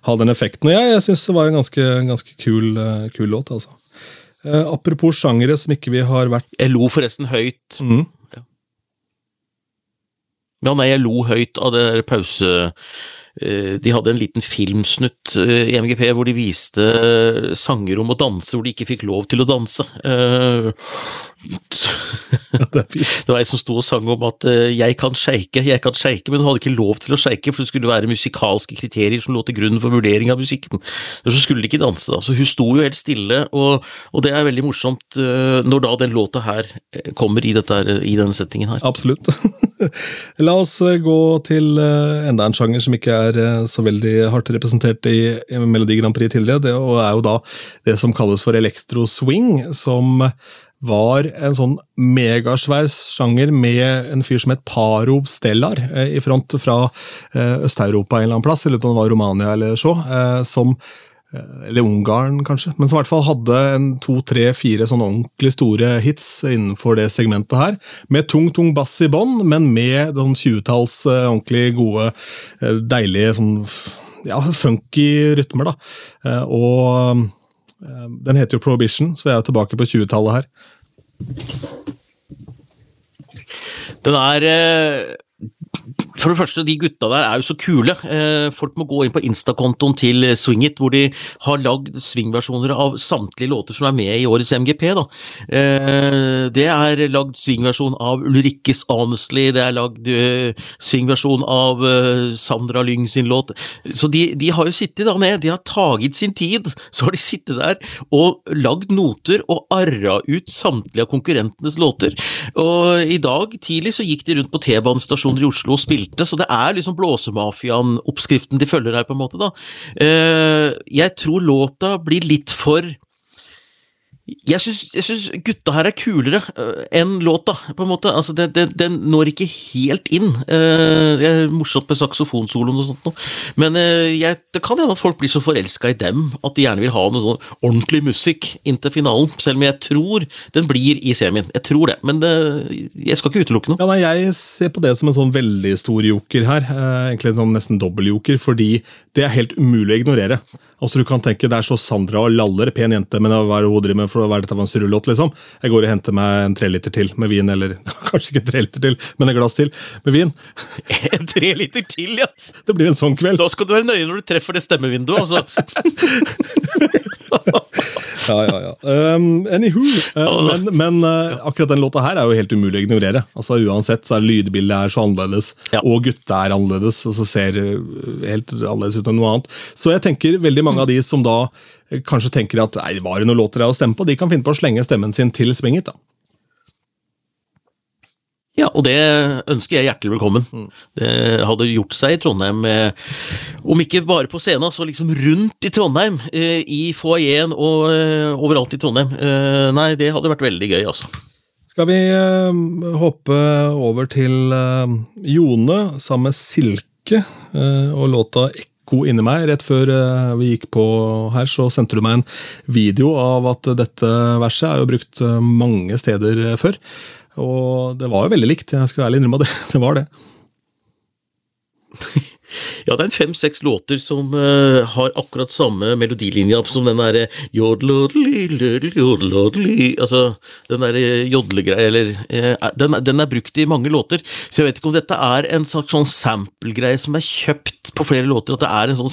ha den effekten. Og jeg, jeg syns det var en ganske, ganske kul, uh, kul, låt. altså. Eh, apropos sjangere som ikke vi har vært Jeg lo forresten høyt. Mm. Ja, nei, jeg lo høyt av det der pause... Eh, de hadde en liten filmsnutt eh, i MGP hvor de viste sangerom og danse hvor de ikke fikk lov til å danse. [LAUGHS] Det var ei som sto og sang om at uh, 'jeg kan shake, jeg kan shake', men hun hadde ikke lov til å shake, for det skulle være musikalske kriterier som lå til grunn for vurdering av musikken. Så skulle de ikke danse, da. Så hun sto jo helt stille, og, og det er veldig morsomt uh, når da den låta her eh, kommer i, dette, i denne settingen her. Absolutt. [LAUGHS] La oss gå til enda en sjanger som ikke er så veldig hardt representert i, i Melodi Grand Prix tidligere, det er jo da det som kalles for electro swing, som var en sånn megasvær sjanger med en fyr som het Parov Stellar eh, i front fra eh, Øst-Europa en eller annen plass, eller om det var Romania eller så, eh, som eller Ungarn, kanskje, men som i hvert fall hadde en to, tre, fire sånn ordentlig store hits innenfor det segmentet her. Med tung, tung bass i bånn, men med sånn tjuetalls ordentlig gode, deilige sånn ja, funky rytmer, da. Og den heter jo Prohibition, så jeg er tilbake på 20-tallet her. Den er eh, for det første, de gutta der er jo så kule. Eh, folk må gå inn på instakontoen til Swingit, hvor de har lagd swingversjoner av samtlige låter som er med i årets MGP. Da. Eh, det er lagd swingversjon av Ulrikkes Honestly, det er lagd uh, swingversjon av Sandra Lyng sin låt. Så de, de, har jo sittet da ned, de har taget sin tid. Så har de sittet der og lagd noter og arra ut samtlige av konkurrentenes låter. Og i dag tidlig så gikk de rundt på T-banestasjoner i Oslo spilte spilte, så det er liksom blåsemafiaen-oppskriften de følger her, på en måte. da. Eh, jeg tror låta blir litt for jeg syns gutta her er kulere uh, enn låta, på en måte. Altså, den, det, den når ikke helt inn. Uh, det er morsomt med saksofonsoloen og sånt noe, men uh, jeg, det kan hende at folk blir så forelska i dem at de gjerne vil ha noe sånn ordentlig musikk inntil finalen, selv om jeg tror den blir i semien. Jeg tror det, men jeg skal ikke utelukke noe. Ja, nei, Jeg ser på det som en sånn veldig stor joker her, egentlig en sånn nesten dobbeltjoker, fordi det er helt umulig å ignorere. Altså Du kan tenke det er så Sandra og laller, pen jente, men hva er det hun driver med? For hva er dette for en surrelåt, liksom? Jeg går og henter meg en treliter til med vin, eller [LAUGHS] kanskje ikke en treliter til, men et glass til med vin. [LAUGHS] En treliter til, ja! Det blir en sånn kveld. Da skal du være nøye når du treffer det stemmevinduet, altså. [LAUGHS] ja, ja, ja. Um, anywho. Uh, men, men uh, akkurat den låta her er jo helt umulig å ignorere. Altså Uansett så er lydbildet her så annerledes, ja. og gutta er annerledes. og så ser helt annerledes ut enn noe annet. Så jeg tenker veldig mange av de som da kanskje tenker at nei, var det noen låter jeg hadde stemt på, de kan finne på å slenge stemmen sin til Swing da. Ja, og det ønsker jeg hjertelig velkommen. Mm. Det hadde gjort seg i Trondheim, eh, om ikke bare på scenen, så liksom rundt i Trondheim. Eh, I foajeen og eh, overalt i Trondheim. Nei, det hadde vært veldig gøy, altså. Skal vi hoppe over til Jone sammen med Silke og låta Ekko ekko inni meg. Rett før eh, vi gikk på her, så sendte du meg en video av at dette verset er jo brukt eh, mange steder eh, før. Og det var jo veldig likt, jeg skal ærlig innrømme det. [LAUGHS] Det var det. Ja, det er fem-seks låter som uh, har akkurat samme melodilinja som den derre Altså, den derre jodlegreia, eller uh, den, den, er brukt i mange låter, så jeg vet ikke om dette er en slags sånn sample-greie som er kjøpt på flere låter, at det er en sånn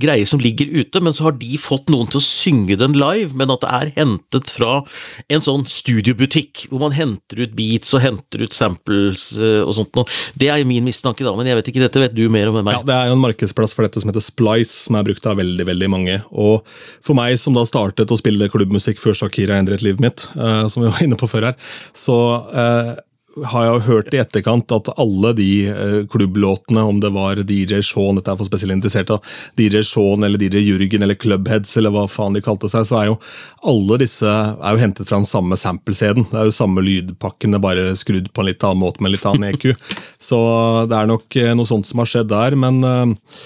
greie som ligger ute, men så har de fått noen til å synge den live, men at det er hentet fra en sånn studiobutikk, hvor man henter ut beats og henter ut samples uh, og sånt noe. Det er min mistanke, da, men jeg vet ikke, dette vet du mer om enn meg. Ja, det er jo en markedsplass for dette som heter Splice, som er brukt av veldig veldig mange. Og For meg som da startet å spille klubbmusikk før Shakira endret livet mitt, uh, som vi var inne på før her, så uh, har jeg hørt i etterkant at alle de eh, klubblåtene, om det var DJ Shaun, dette er for spesielt interessert av, DJ Shaun eller DJ Jürgen eller Clubheads eller hva faen de kalte seg, så er jo alle disse er jo hentet fra den samme sample-CD-en. Det er jo samme lydpakkene, bare skrudd på en litt annen måte med litt annen EQ. [LAUGHS] Så det er nok eh, noe sånt som har skjedd der, men eh,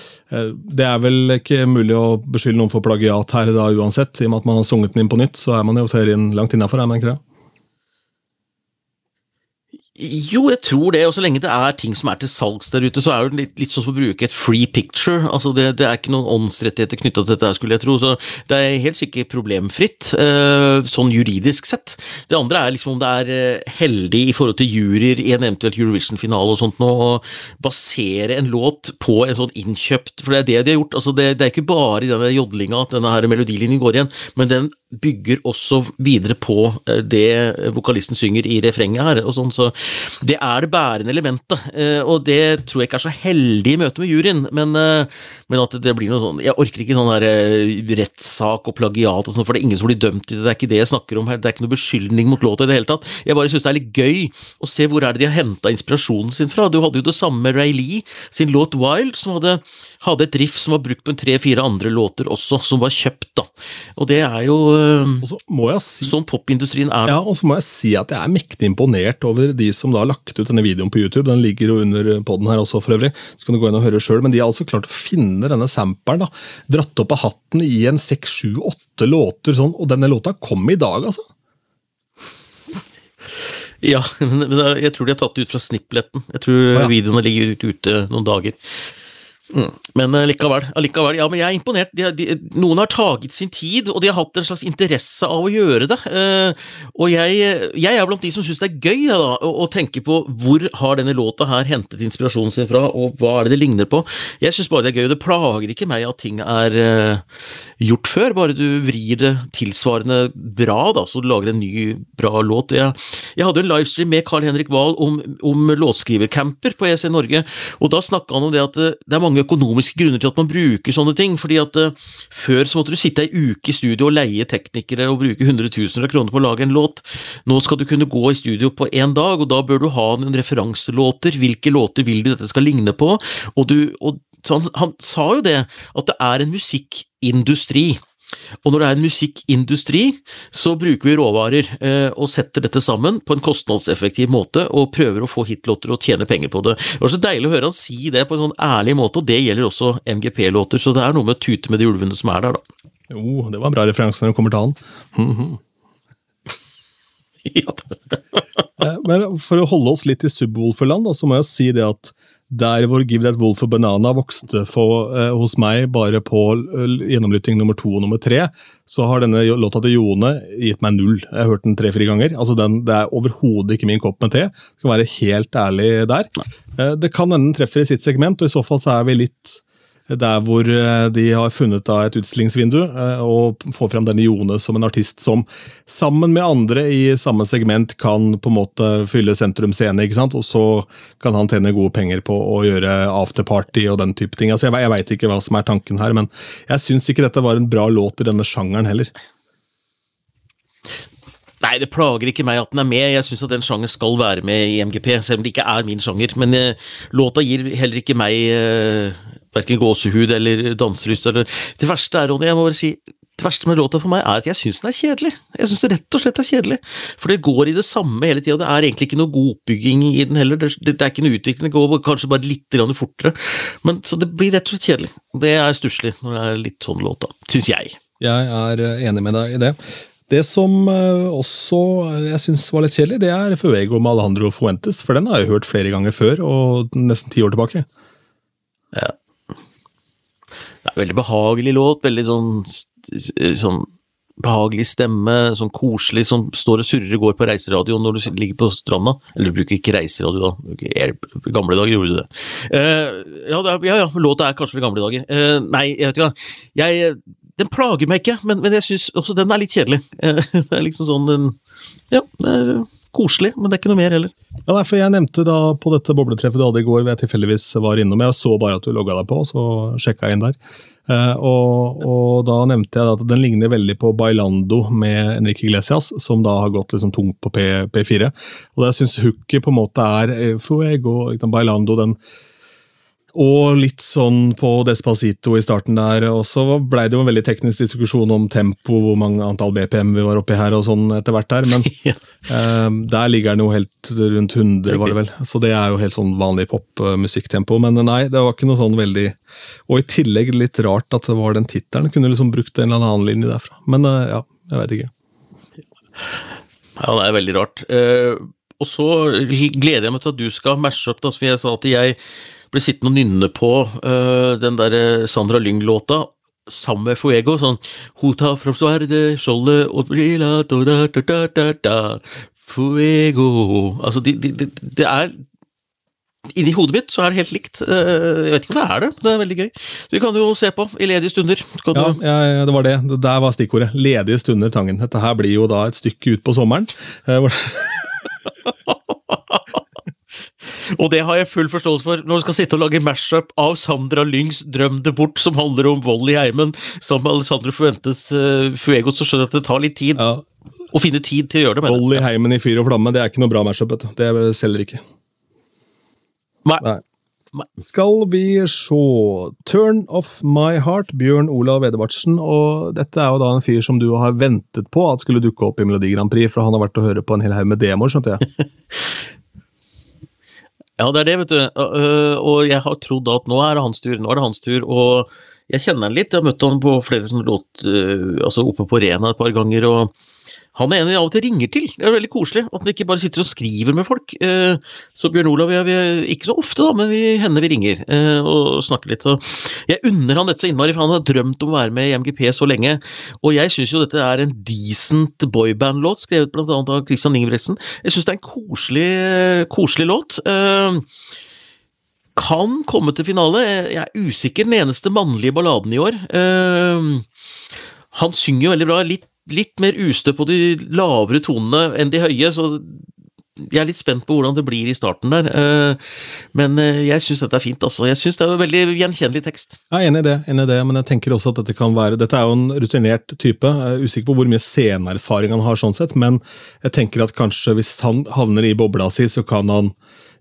det er vel ikke mulig å beskylde noen for plagiat her da uansett. I og med at man har sunget den inn på nytt, så er man jo teorien langt innafor, er man ikke det? Jo, jeg tror det, og så lenge det er ting som er til salgs der ute, så er det litt, litt sånn som å bruke et free picture. Altså det, det er ikke noen åndsrettigheter knytta til dette, skulle jeg tro, så det er helt sikkert problemfritt, uh, sånn juridisk sett. Det andre er liksom om det er uh, heldig i forhold til juryer i en eventuelt Eurovision-finale og sånt nå, å basere en låt på en sånn innkjøpt For det er det de har gjort. altså Det, det er ikke bare i denne jodlinga at denne her melodilinjen går igjen, men den bygger også videre på eh, det vokalisten synger i refrenget her. og sånn, så Det er det bærende elementet, eh, og det tror jeg ikke er så heldig i møte med juryen. Men, eh, men, at det blir noe sånn Jeg orker ikke sånn rettssak og plagiat og sånn, for det er ingen som blir dømt i det. Det er ikke det jeg snakker om her. Det er ikke noe beskyldning mot låta i det hele tatt. Jeg bare syns det er litt gøy å se hvor er det de har henta inspirasjonen sin fra. Du hadde jo det samme med Ray Lee sin låt Wild, som hadde, hadde et riff som var brukt på tre-fire andre låter også, som var kjøpt, da. Og det er jo og så må jeg si, sånn popindustrien er. Ja, og så må jeg si at jeg er mektig imponert over de som da har lagt ut denne videoen på YouTube. Den ligger jo under poden her også, for øvrig. Så kan du gå inn og høre selv, Men de har altså klart å finne denne samperen. da, Dratt opp av hatten i en seks, sju, åtte låter, sånn, og denne låta kom i dag, altså. Ja, [LAUGHS] men jeg tror de har tatt det ut fra snippletten. Jeg tror ja. videoene ligger ute noen dager. Mm. Men eh, likevel, likevel, ja, men jeg er imponert. De, de, noen har taget sin tid, og de har hatt en slags interesse av å gjøre det. Eh, og jeg, jeg, er blant de som syns det er gøy da, å, å, tenke på hvor har denne låta her hentet inspirasjonen sin fra, og hva er det det ligner på. Jeg syns bare det er gøy, og det plager ikke meg at ting er eh, gjort før, bare du vrir det tilsvarende bra, da, så du lager en ny, bra låt. Jeg, jeg hadde en livestream med Carl Henrik Wahl om, om låtskrivercamper på EC Norge, og da snakka han om det at det er mange økonomiske grunner til at man bruker sånne ting. fordi at uh, Før så måtte du sitte ei uke i studio og leie teknikere og bruke hundretusener av kroner på å lage en låt. Nå skal du kunne gå i studio på én dag, og da bør du ha noen referanselåter. Hvilke låter vil du dette skal ligne på? Og, du, og han, han sa jo det, at det er en musikkindustri. Og når det er en musikkindustri, så bruker vi råvarer eh, og setter dette sammen på en kostnadseffektiv måte og prøver å få hitlåter og tjene penger på det. Det var så deilig å høre han si det på en sånn ærlig måte, og det gjelder også MGP-låter, så det er noe med å tute med de ulvene som er der, da. Jo, det var en bra referanse når det kommer til han. Mm [LAUGHS] -hmm. ja. [LAUGHS] Eh, men for å holde oss litt i subwoolferland, så må jeg si det at der hvor Give That Wolf a Banana vokste for, eh, hos meg bare på eh, gjennomlytting nummer to og nummer tre, så har denne låta til Jone gitt meg null. Jeg har hørt den tre-fire ganger. Altså den, Det er overhodet ikke min kopp med te. Skal være helt ærlig der. Eh, det kan hende den treffer i sitt segment, og i så fall så er vi litt der hvor eh, de har funnet et utstillingsvindu eh, og får fram denne Jone som en artist som sammen med andre i samme segment kan på en måte fylle sentrum scene. ikke sant? Og så kan han tjene gode penger på å gjøre afterparty og den type ting. Altså, Jeg, jeg veit ikke hva som er tanken her, men jeg syns ikke dette var en bra låt i denne sjangeren heller. Nei, det plager ikke meg at den er med. Jeg syns at den sjangeren skal være med i MGP, selv om det ikke er min sjanger. Men eh, låta gir heller ikke meg uh, verken gåsehud eller danselyst. Eller. Det verste er, Ronny, jeg må bare si det verste med låta for meg er at jeg syns den er kjedelig. Jeg syns det rett og slett er kjedelig. For det går i det samme hele tida. Det er egentlig ikke noe god oppbygging i den heller. Det, det, det er ikke noe utvikling. Det går kanskje bare litt fortere. Men, så det blir rett og slett kjedelig. Det er stusslig når det er litt sånn låta. Syns jeg. Jeg er eh, enig med deg i det. Det som eh, også jeg syns var litt kjedelig, det er Fuego med Alejandro Fuentes. For den har jeg hørt flere ganger før, og nesten ti år tilbake. Ja. Veldig behagelig låt, veldig sånn, sånn behagelig stemme, sånn koselig, som står og surrer og går på reiseradio når du ligger på stranda. Eller du bruker ikke reiseradio, da. I gamle dager gjorde du det. Uh, ja, det er, ja, ja, låta er kanskje fra gamle dager. Uh, nei, jeg vet ikke hva. Den plager meg ikke, men, men jeg syns også den er litt kjedelig. Uh, [LAUGHS] det er liksom sånn den Ja, det er koselig, men det er ikke noe mer heller. Ja, nei, for Jeg nevnte da på dette bobletreffet du hadde i går, hvor jeg tilfeldigvis var innom. Jeg så bare at du logga deg på, så sjekka jeg inn der. Eh, og, og, da nevnte jeg at den ligner veldig på Bailando med Enrique Iglesias, som da har gått liksom tungt på P, P4. Og jeg syns hooket på en måte er Fuego, Bailando, den og litt sånn på Despacito i starten der. Og så blei det jo en veldig teknisk diskusjon om tempo, hvor mange antall BPM vi var oppi her og sånn etter hvert der. Men [LAUGHS] ja. eh, der ligger den jo helt rundt 100, var det vel. Så det er jo helt sånn vanlig popmusikktempo. Men nei, det var ikke noe sånn veldig Og i tillegg litt rart at det var den tittelen. Kunne liksom brukt en eller annen linje derfra. Men eh, ja, jeg veit ikke. Ja, det er veldig rart. Eh, og så gleder jeg meg til at du skal mashe opp, da, som jeg sa at jeg ble sittende og nynne på uh, den der Sandra Lyng-låta sammen med Fuego, sånn Hota from sverde, skjoldet og brilla, da, da, da, da, da, Fuego Altså, det de, de, de er Inni hodet mitt så er det helt likt. Jeg vet ikke om det er det, men det er veldig gøy. Så vi kan jo se på i ledige stunder. Ja, ja, det var det. Det der var stikkordet. Ledige stunder, Tangen. Dette her blir jo da et stykke ut på sommeren. [LAUGHS] Og det har jeg full forståelse for når du skal sitte og lage mashup av Sandra Lyngs 'Drøm det bort', som handler om vold i heimen, sammen med Alessandro Fuentes uh, Fuego, så skjønner jeg at det tar litt tid. Ja. Å finne tid til å gjøre det. Vold i heimen i fyr og flamme, det er ikke noe bra mashup. Det selger ikke. Nei. Nei. Skal vi se Turn off My Heart, Bjørn Olav Edevartsen. Og dette er jo da en fyr som du har ventet på at skulle dukke opp i Melodi Grand Prix, for han har vært og høre på en hel haug med demoer, skjønte jeg? [LAUGHS] Ja, det er det, vet du. Og jeg har trodd at nå er det hans tur, nå er det hans tur. Og jeg kjenner han litt, jeg har møtt han på flere sånne låt, altså oppe på Rena et par ganger. og han er en jeg av og til ringer til. Det er veldig koselig at han ikke bare sitter og skriver med folk. Så Bjørn Olav jeg, vi, ikke så ofte, da, men vi, hender vi ringer og snakker litt. Jeg unner han dette så innmari, for han har drømt om å være med i MGP så lenge. Og jeg syns jo dette er en decent boyband-låt, skrevet blant annet av Christian Ingebrigtsen. Jeg syns det er en koselig, koselig låt. Kan komme til finale. Jeg er usikker. Den eneste mannlige balladen i år. Han synger jo veldig bra. litt litt mer ustø på de lavere tonene enn de høye, så jeg er litt spent på hvordan det blir i starten der. Eh, men eh, jeg syns dette er fint, altså. Jeg syns det er en veldig gjenkjennelig tekst. Jeg er enig i det, enig i det, men jeg tenker også at dette kan være Dette er jo en rutinert type. Jeg er usikker på hvor mye sceneerfaring han har, sånn sett, men jeg tenker at kanskje hvis han havner i bobla si, så kan han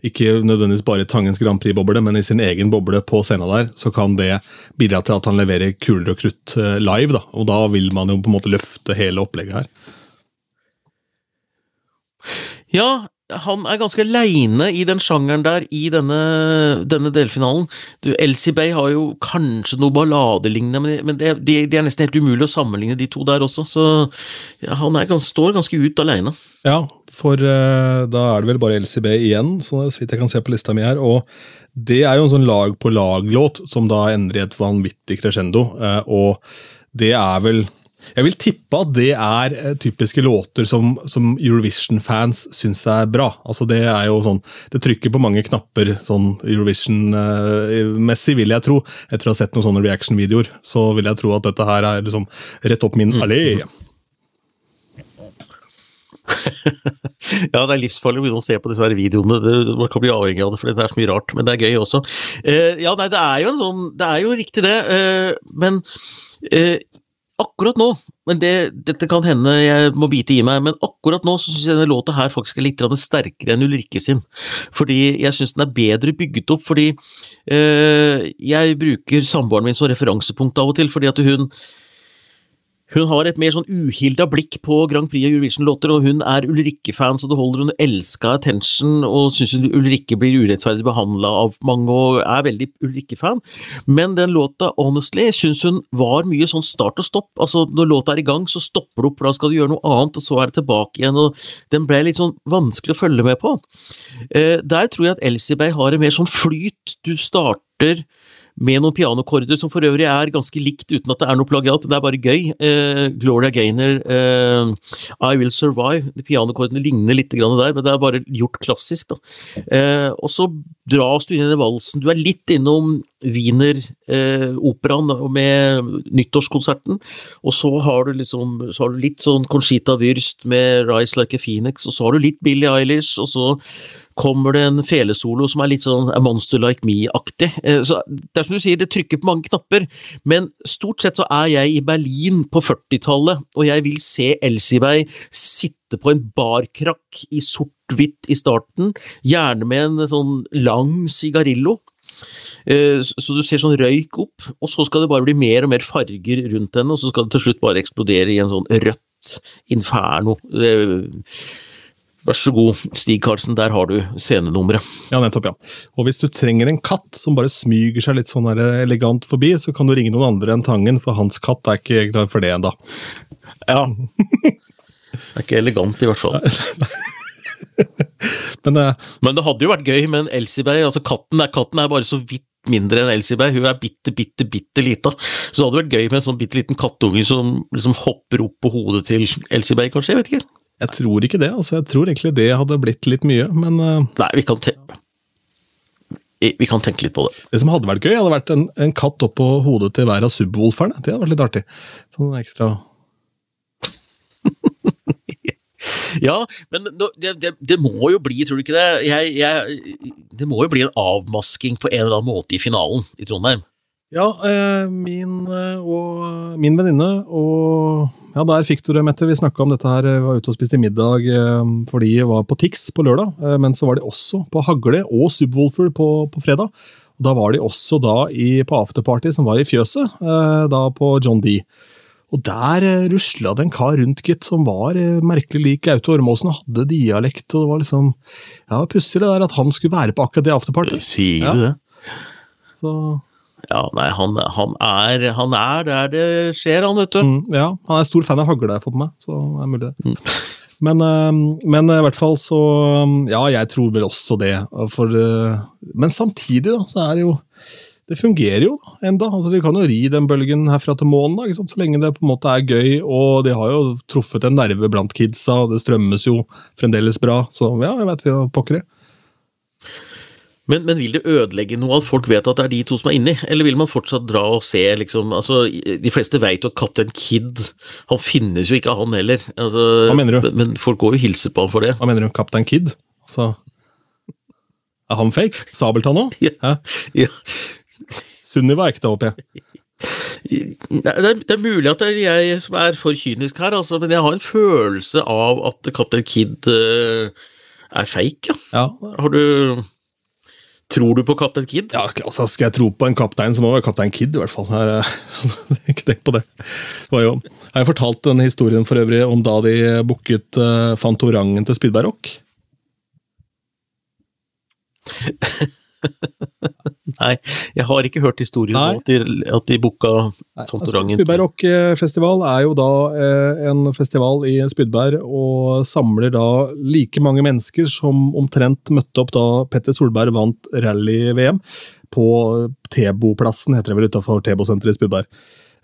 ikke nødvendigvis bare Tangens Grand Prix-boble, men i sin egen boble på scenen der, så kan det bidra til at han leverer kuler og krutt eh, live. da, og Da vil man jo på en måte løfte hele opplegget her. Ja, han er ganske aleine i den sjangeren der i denne, denne delfinalen. Du, Elsie Bay har jo kanskje noe balladelignende, men, det, det, det, er nesten helt umulig å sammenligne de to der også, så ja, han er, står ganske ut aleine. Ja, for uh, da er det vel bare Elsie Bay igjen, så vidt jeg kan se på lista mi her. og det er jo en sånn lag på lag-låt som da ender i et vanvittig crescendo, uh, og det er vel jeg vil tippe at det er eh, typiske låter som, som Eurovision-fans syns er bra. Altså Det er jo sånn, det trykker på mange knapper sånn Eurovision-messig, vil jeg tro. Etter å ha sett noen sånne reaction-videoer, så vil jeg tro at dette her er liksom rett opp min mm. allé. [LAUGHS] ja, det er livsfarlig å begynne å se på disse her videoene. Man kan bli avhengig av det, for det er så mye rart. Men det er gøy også. Eh, ja, nei, det er jo en sånn Det er jo riktig, det. Eh, men akkurat nå, men det, dette kan hende jeg må bite i meg, men akkurat nå så syns jeg denne låta her faktisk er litt sterkere enn Ulrikke sin. Fordi jeg syns den er bedre bygget opp, fordi øh, jeg bruker samboeren min som referansepunkt av og til, fordi at hun hun har et mer sånn uhilda blikk på Grand Prix og Eurovision-låter, og hun er Ulrikke-fan, så det holder. Hun elska attention og syns Ulrikke blir urettferdig behandla av mange og er veldig Ulrikke-fan. Men den låta, Honestly, syns hun var mye sånn start og stopp. Altså, når låta er i gang, så stopper du opp, for da skal du gjøre noe annet, og så er det tilbake igjen, og den ble litt sånn vanskelig å følge med på. Eh, der tror jeg at Elsie Bay har en mer sånn flyt. Du starter med noen pianokorder som for øvrig er ganske likt, uten at det er noe plagiat. Det er bare gøy. Eh, Gloria Gaynor, eh, I Will Survive. De pianokordene ligner litt der, men det er bare gjort klassisk. Eh, og så dras du inn i valsen. Du er litt innom Wiener-operaen eh, med nyttårskonserten, og så har du liksom så har du litt sånn Conchita Wyrst med Rise Like a Phoenix, og så har du litt Billie Eilish, og så kommer det en felesolo som er litt sånn Monster Like Me-aktig. Eh, så det er som du sier, det trykker på mange knapper, men stort sett så er jeg i Berlin på 40-tallet, og jeg vil se Elsieberg sitte på en barkrakk i sort-hvitt i starten, gjerne med en sånn lang sigarillo. Eh, så du ser sånn røyk opp, og så skal det bare bli mer og mer farger rundt henne, og så skal det til slutt bare eksplodere i en sånn rødt inferno. Eh, Vær så god, Stig Karlsen, der har du scenenummeret. Ja, nettopp, ja. Og hvis du trenger en katt som bare smyger seg litt sånn elegant forbi, så kan du ringe noen andre enn Tangen, for hans katt er ikke klar for det ennå. Ja. Det er ikke elegant, i hvert fall. [LAUGHS] Men, uh, Men, det hadde jo vært gøy med en Elsiberg. Altså, katten, katten er bare så vidt mindre enn Elsiberg. Hun er bitte, bitte, bitte lita. Så det hadde vært gøy med en sånn bitte liten kattunge som liksom hopper opp på hodet til Elsiberg, kanskje? Jeg vet ikke. Jeg tror ikke det. altså Jeg tror egentlig det hadde blitt litt mye, men uh, Nei, vi kan, vi kan, tenke litt på det. Det som hadde vært gøy, hadde vært en, en katt oppå hodet til hver av subwoolferne. Det hadde vært litt artig. Sånn ekstra [LAUGHS] Ja, men det, det, det, må jo bli, tror du ikke det? Jeg, jeg, det må jo bli en avmasking på en eller annen måte i finalen i Trondheim. Ja, eh, min eh, og min venninne og Ja, der fikk du det, Mette. Vi snakka om dette her. Vi var ute og spiste middag eh, jeg var på Tix på lørdag. Men så var de også på Hagle og Subwoolfer på, på fredag. Og da var de også da i, på afterparty som var i fjøset, da på John D. Og der rusla det en kar rundt, gitt, som var merkelig lik Gaute Ormåsen og hadde dialekt. og Det var liksom, ja, pussig det der at han skulle være på akkurat det afterparty. Sier du ja. det? Så ja, nei, han, han, er, han, er, der det skjer, han, vet du. Mm, ja, han er stor fan av hagle, jeg har fått med meg. så det er mulig det. Mm. [LAUGHS] Men, men, i hvert fall så Ja, jeg tror vel også det. For, men samtidig, da, så er det jo Det fungerer jo da, enda. Altså, De kan jo ri den bølgen herfra til månen, da, så lenge det på en måte er gøy. Og de har jo truffet en nerve blant kidsa, det strømmes jo fremdeles bra. Så ja, jeg ikke, pokker det. Men, men, vil det ødelegge noe at folk vet at det er de to som er inni, eller vil man fortsatt dra og se, liksom altså, De fleste vet jo at Kaptein Kid Han finnes jo ikke, han heller. Altså, Hva mener du? Men folk går jo og hilser på han for det. Hva mener du? Kaptein Kid? Altså, er han fake? Sabeltann òg? [LAUGHS] Ja. ja. Sunniva er ekte, håper jeg. Det er, det er, mulig at det er jeg som er for kynisk her, altså, men jeg har en følelse av at Kaptein Kid uh, er fake, ja. ja. Har du Tror du på Kaptein Kid? Ja, altså, Skal jeg tro på en kaptein, så må det være Kaptein Kid, i hvert fall. Her, [LAUGHS] ikke tenk på det. det jo, jeg fortalt denne historien for øvrig om da de booket uh, Fantorangen til Spydberg Rock. [LAUGHS] [LAUGHS] Nei, jeg har ikke hørt historien om at de, at de booka Fantorangen. Altså, Rock-festival er jo da eh, en festival i Spydberg, og samler da like mange mennesker som omtrent møtte opp da Petter Solberg vant rally-VM på Tebo-plassen, heter det vel utafor Tebo-senteret i Spydberg.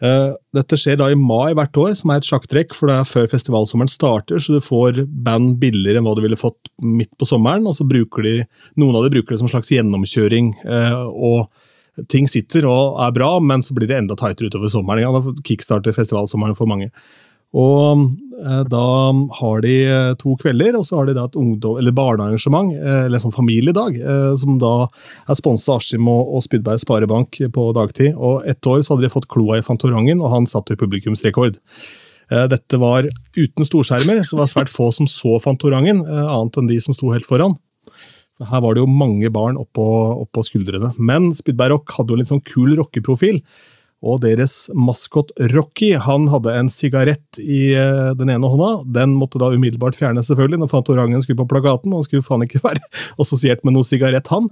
Uh, dette skjer da i mai hvert år, som er et sjakktrekk, for det er før festivalsommeren starter, så du får band billigere enn hva du ville fått midt på sommeren. og så bruker de, Noen av de bruker det som slags gjennomkjøring. Uh, og Ting sitter og er bra, men så blir det enda tightere utover sommeren. Ja, kickstarter festivalsommeren for mange. Og eh, Da har de eh, to kvelder, og så har de da et ungdom, eller barnearrangement, eh, eller sånn familiedag, som da er sponset av Askim og, og Spydberg Sparebank på dagtid. Og Ett år så hadde de fått kloa i Fantorangen, og han satte publikumsrekord. Dette var uten storskjermer, så det var svært få som så Fantorangen, annet enn de som sto helt foran. Her var det jo mange barn oppå, oppå skuldrene. Men Spydberg Rock hadde jo en litt sånn kul rockeprofil. Og deres maskot Rocky han hadde en sigarett i eh, den ene hånda. Den måtte da umiddelbart fjernes, selvfølgelig, når Fantorangen skulle på plakaten. Han skulle faen ikke [LAUGHS] være assosiert med noe sigarett, han.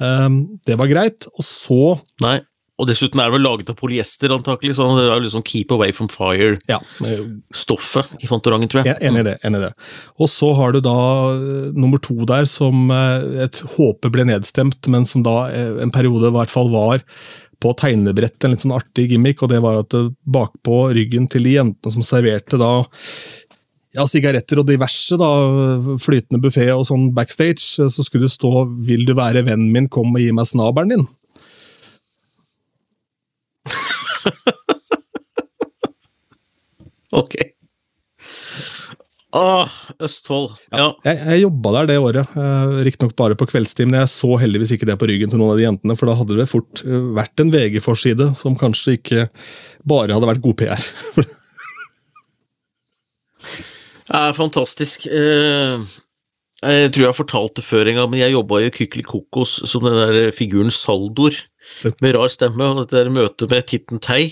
Um, det var greit. Og så Nei. Og dessuten er det vel laget av polyester, antakelig, så det er liksom keep away from fire-stoffet ja. i Fantorangen, tror jeg. Ja, Enig i det. enig i det. Og så har du da uh, nummer to der, som et håpe ble nedstemt, men som da en periode i hvert fall var på tegnebrett en litt sånn artig gimmick, og det var at eh, bakpå ryggen til de jentene som serverte da ja, sigaretter og diverse, da, flytende buffé og sånn backstage, så skulle det stå 'Vil du være vennen min, kom og gi meg snabelen din'. [LAUGHS] ok. Åh, Østfold. Ja. Jeg, jeg jobba der det året, eh, riktignok bare på kveldstid, men jeg så heldigvis ikke det på ryggen til noen av de jentene, for da hadde det fort eh, vært en VG-forside som kanskje ikke bare hadde vært god PR. [LAUGHS] Det er fantastisk. Eh, Jeg tror jeg har fortalt det før en gang, men jeg jobba i Kykeli Kokos som den der figuren Saldor, med rar stemme, og dette møtet med Titten Tei,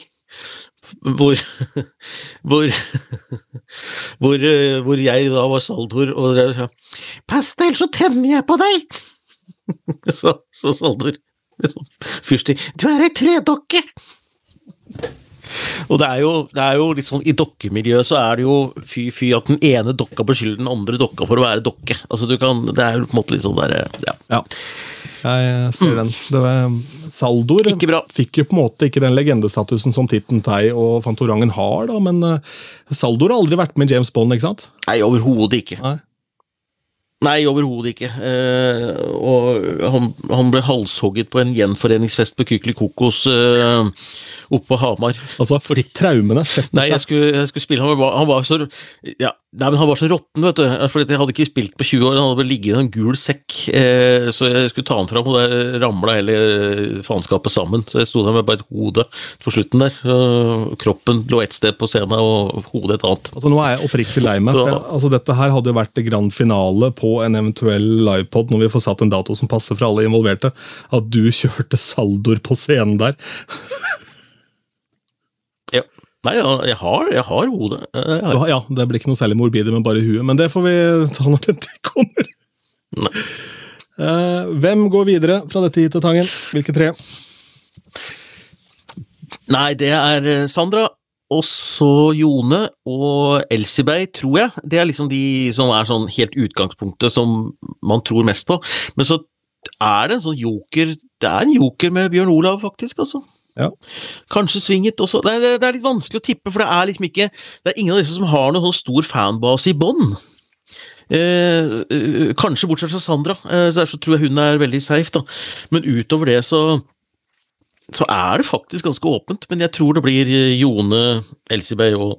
hvor hvor, hvor eh, hvor jeg da var Saldor, og dere sa 'Pass deg, ellers så tenner jeg på deg!' [LAUGHS] Så, så Saldor liksom, fyrstikk 'Du er ei tredokke!' Og det er, jo, det er jo litt sånn, I dokkemiljøet så er det jo fy-fy at den ene dokka beskylder den andre dokka for å være dokke. Altså du kan, Det er jo på en måte litt sånn der, ja. Ja, jeg ser den. Det var, Saldor fikk jo på en måte ikke den legendestatusen som Titten Tei og Fantorangen har, da, men eh, Saldor har aldri vært med James Bond, ikke sant? Nei, overhodet ikke. Nei. Nei, overhodet ikke. Eh, og han, han ble halshogget på en gjenforeningsfest på Kykelikokos eh, oppe på Hamar. Altså, Fordi- traumene setter Nei, jeg seg. skulle, jeg skulle spille Han var, han var så ja, nei, men han var så råtten, vet du. Fordi jeg hadde ikke spilt på 20 år. Han hadde bare ligget i en gul sekk. Eh, så jeg skulle ta han fram, og der ramla hele faenskapet sammen. Så jeg sto der med bare et hode på slutten der. Kroppen lå ett sted på scenen, og hodet et annet. Altså, nå er jeg oppriktig lei meg. Så- Altså, dette her hadde jo vært det grand finale på en eventuell livepod når vi får satt en dato som passer for alle involverte. At du kjørte saldoer på scenen der. [LAUGHS] Nei, jeg har, jeg har hodet. Eh, Jeg har. Ja, Det blir ikke noe særlig morbide med bare huet, men det får vi [LAUGHS] ta når den tid kommer. Nei. Eh, hvem går videre fra dette hit til Tangen? Hvilke tre? Nei, det er eh, Sandra, og så Jone og Elsibey, tror jeg. Det er liksom de som er sånn helt utgangspunktet som man tror mest på. Men så er det en sånn joker Det er en joker med Bjørn Olav, faktisk, altså. Ja. Kanskje Svinget også. Det er, det er litt vanskelig å tippe, for det er liksom ikke Det er ingen av disse som har noen sånn stor fanbase i bånn. Eh, eh, kanskje bortsett fra Sandra, eh, så derfor tror jeg hun er veldig safe, da. Men utover det så så er det faktisk ganske åpent, men jeg tror det blir eh, Jone, Elsibey og,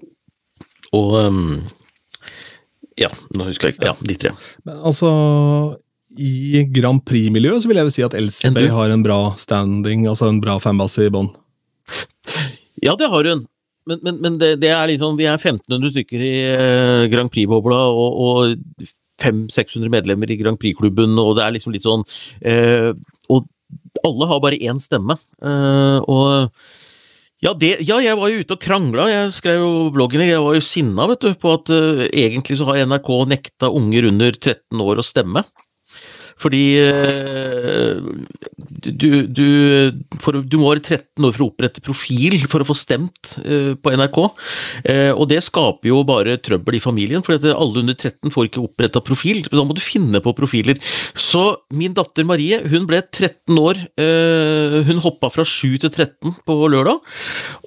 og um, Ja, nå husker jeg ikke. Ja, de tre. Men altså, I Grand Prix-miljøet så vil jeg vel si at Elseberg har en bra standing, altså en bra fanbase i bånn. [LAUGHS] Ja, det har hun. Men, men, men det, det er liksom, vi er 1500 stykker i eh, Grand Prix-bobla, og, og 500-600 medlemmer i Grand Prix-klubben, og det er liksom litt sånn eh, Og alle har bare én stemme. eh, og ja, det, ja, jeg var jo ute og krangla. Jeg skrev jo bloggen, jeg var jo sinna vet du, på at eh, egentlig så har NRK nekta unger under 13 år å stemme. Fordi eh, du, du, for, du må være 13 år for å opprette profil for å få stemt eh, på NRK. Eh, og det skaper jo bare trøbbel i familien, for alle under 13 får ikke oppretta profil. Da må du finne på profiler. Så min datter Marie hun ble 13 år. hun hoppa fra 7 til 13 på lørdag,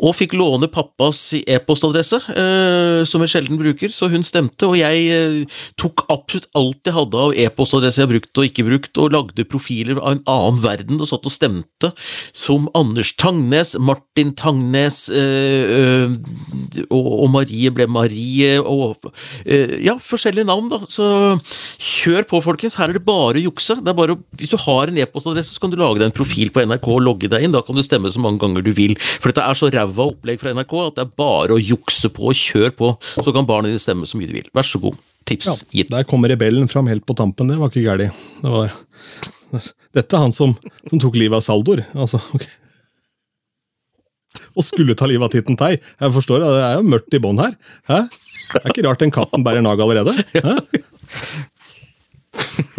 og fikk låne pappas e-postadresse, som jeg sjelden bruker, så hun stemte. Og jeg tok absolutt alt jeg hadde av e-postadresse jeg har brukt og ikke brukt, og lagde profiler av en annen verden og satt og stemte som Anders Tangnes, Martin Tangnes øh, eh, og, Marie ble Marie og øh, Ja, forskjellige navn, da. Så kjør på, folkens. Her er det bare å jukse. Det er bare hvis du har en e-postadresse, så kan du lage deg en profil på NRK og logge deg inn. Da kan du stemme så mange ganger du vil. For dette er så ræva opplegg fra NRK at det er bare å jukse på og kjøre på. Så kan barna dine stemme så mye de vil. Vær så god. Tips Ja, gitt. der kommer rebellen fram helt på tampen, det var ikke galt. Det var Dette er han som, som tok livet av Saldor. Altså, ok. Og skulle ta livet av Titten Tei. Jeg forstår, Det er jo mørkt i bånn her. Hæ? Det er ikke rart den katten bærer nag allerede. Hæ?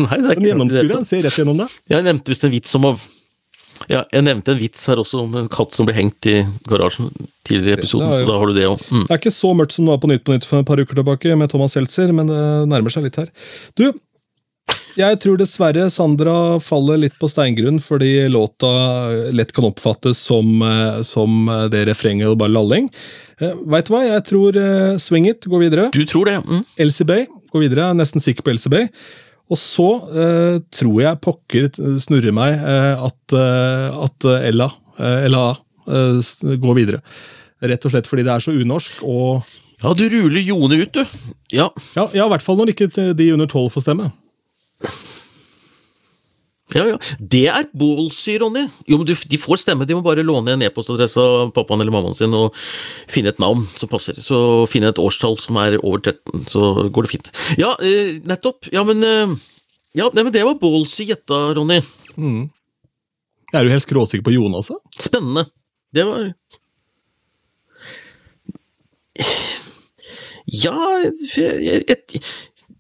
Nei, det er ikke ikke gjennomskuer han ser rett gjennom det. Jeg nevnte visst en vits om å ja, jeg nevnte en vits her også om en katt som ble hengt i garasjen tidligere i episoden, ja, ja. så da har du det òg. Mm. Det er ikke så mørkt som det var på Nytt på Nytt for et par uker tilbake med Thomas Seltzer, men det nærmer seg litt her. Du, Jeg tror dessverre Sandra faller litt på steingrunn, fordi låta lett kan oppfattes som, eh, som det refrenget og bare lalling. Eh, Veit du hva, jeg tror eh, Swing It går videre. Du tror det? Mm. Bay går videre, jeg er nesten sikker på Elsie Bay. Og så eh, tror jeg pokker snurrer meg eh, at, eh, at Ella, eh, Ella eh, går videre. Rett og slett fordi det er så unorsk og Ja, du ruler Jone ut, du. Ja, Ja, ja i hvert fall når ikke de under tolv får stemme. Ja, ja. Det er ballsy, Ronny. Jo, men du, De får stemme, de må bare låne en e-postadresse av pappaen eller mammaen sin og finne et navn som passer. Så finne et årstall som er over 13, så går det fint. Ja, eh, nettopp. Ja, men eh, ja, nei, men det var ballsy gjetta, Ronny. Er du helt skråsikker på Jonas? da? Spennende. Det var Ja jeg, jeg, jeg,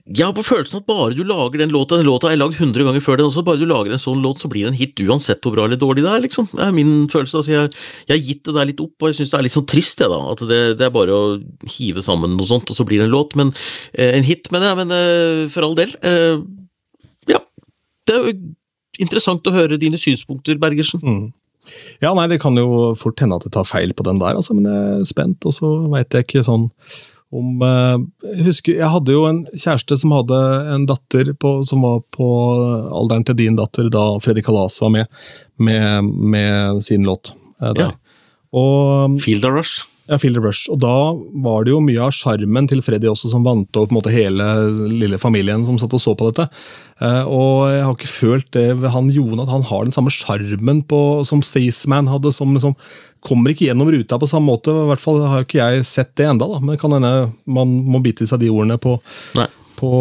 jeg har på følelsen at bare du lager den låta Den låta er lagd 100 ganger før den også. Bare du lager en sånn låt, så blir det en hit uansett hvor bra eller dårlig det er. liksom. Det er min følelse. altså Jeg, jeg har gitt det der litt opp, og jeg syns det er litt sånn trist, jeg, da. At det, det er bare å hive sammen noe sånt, og så blir det en låt. Men eh, En hit, mener jeg. Men eh, for all del. Eh, ja. Det er jo interessant å høre dine synspunkter, Bergersen. Mm. Ja, nei, Det kan jo fort hende at jeg tar feil på den der, altså, men jeg er spent. Og så veit jeg ikke sånn om eh, Jeg husker, jeg hadde jo en kjæreste som hadde en datter på, som var på alderen til din datter da Fredrik Kalas var med, med, med sin låt. eh, der. Ja. Og Field of Rush. ja, Field of Rush. Og da var det jo mye av sjarmen til Freddy også som vant over på en måte, hele lille familien som satt og så på dette. Eh, og jeg har ikke følt det ved han Jon, at han har den samme sjarmen som Staysman hadde. som liksom Kommer ikke gjennom ruta på samme måte. I hvert fall har ikke jeg sett det enda, da. Men kan hende man må bite i seg de ordene på, på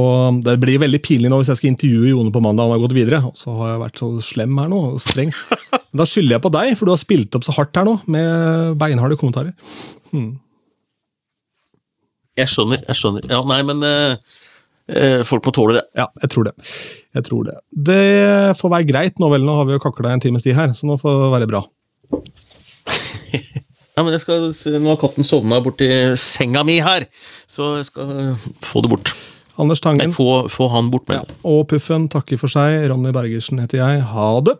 Det blir veldig pinlig nå hvis jeg skal intervjue Jone på mandag, han har gått videre. Og så har jeg vært så slem her nå, streng. [LAUGHS] Da skylder jeg på deg, for du har spilt opp så hardt her nå, med beinharde kommentarer. Jeg skjønner, jeg skjønner. Ja, nei, men eh, eh, folk må tåle det. Ja, jeg tror det. Jeg tror det. Det får være greit nå vel, nå har vi jo kakla en times tid her, så nå får det være bra. Ja, men jeg skal, Nå har katten sovna borti senga mi her, så jeg skal eh, få det bort. Anders Nei, Tangen få, få han bort med ja, og Puffen takker for seg. Ronny Bergersen heter jeg. Ha det!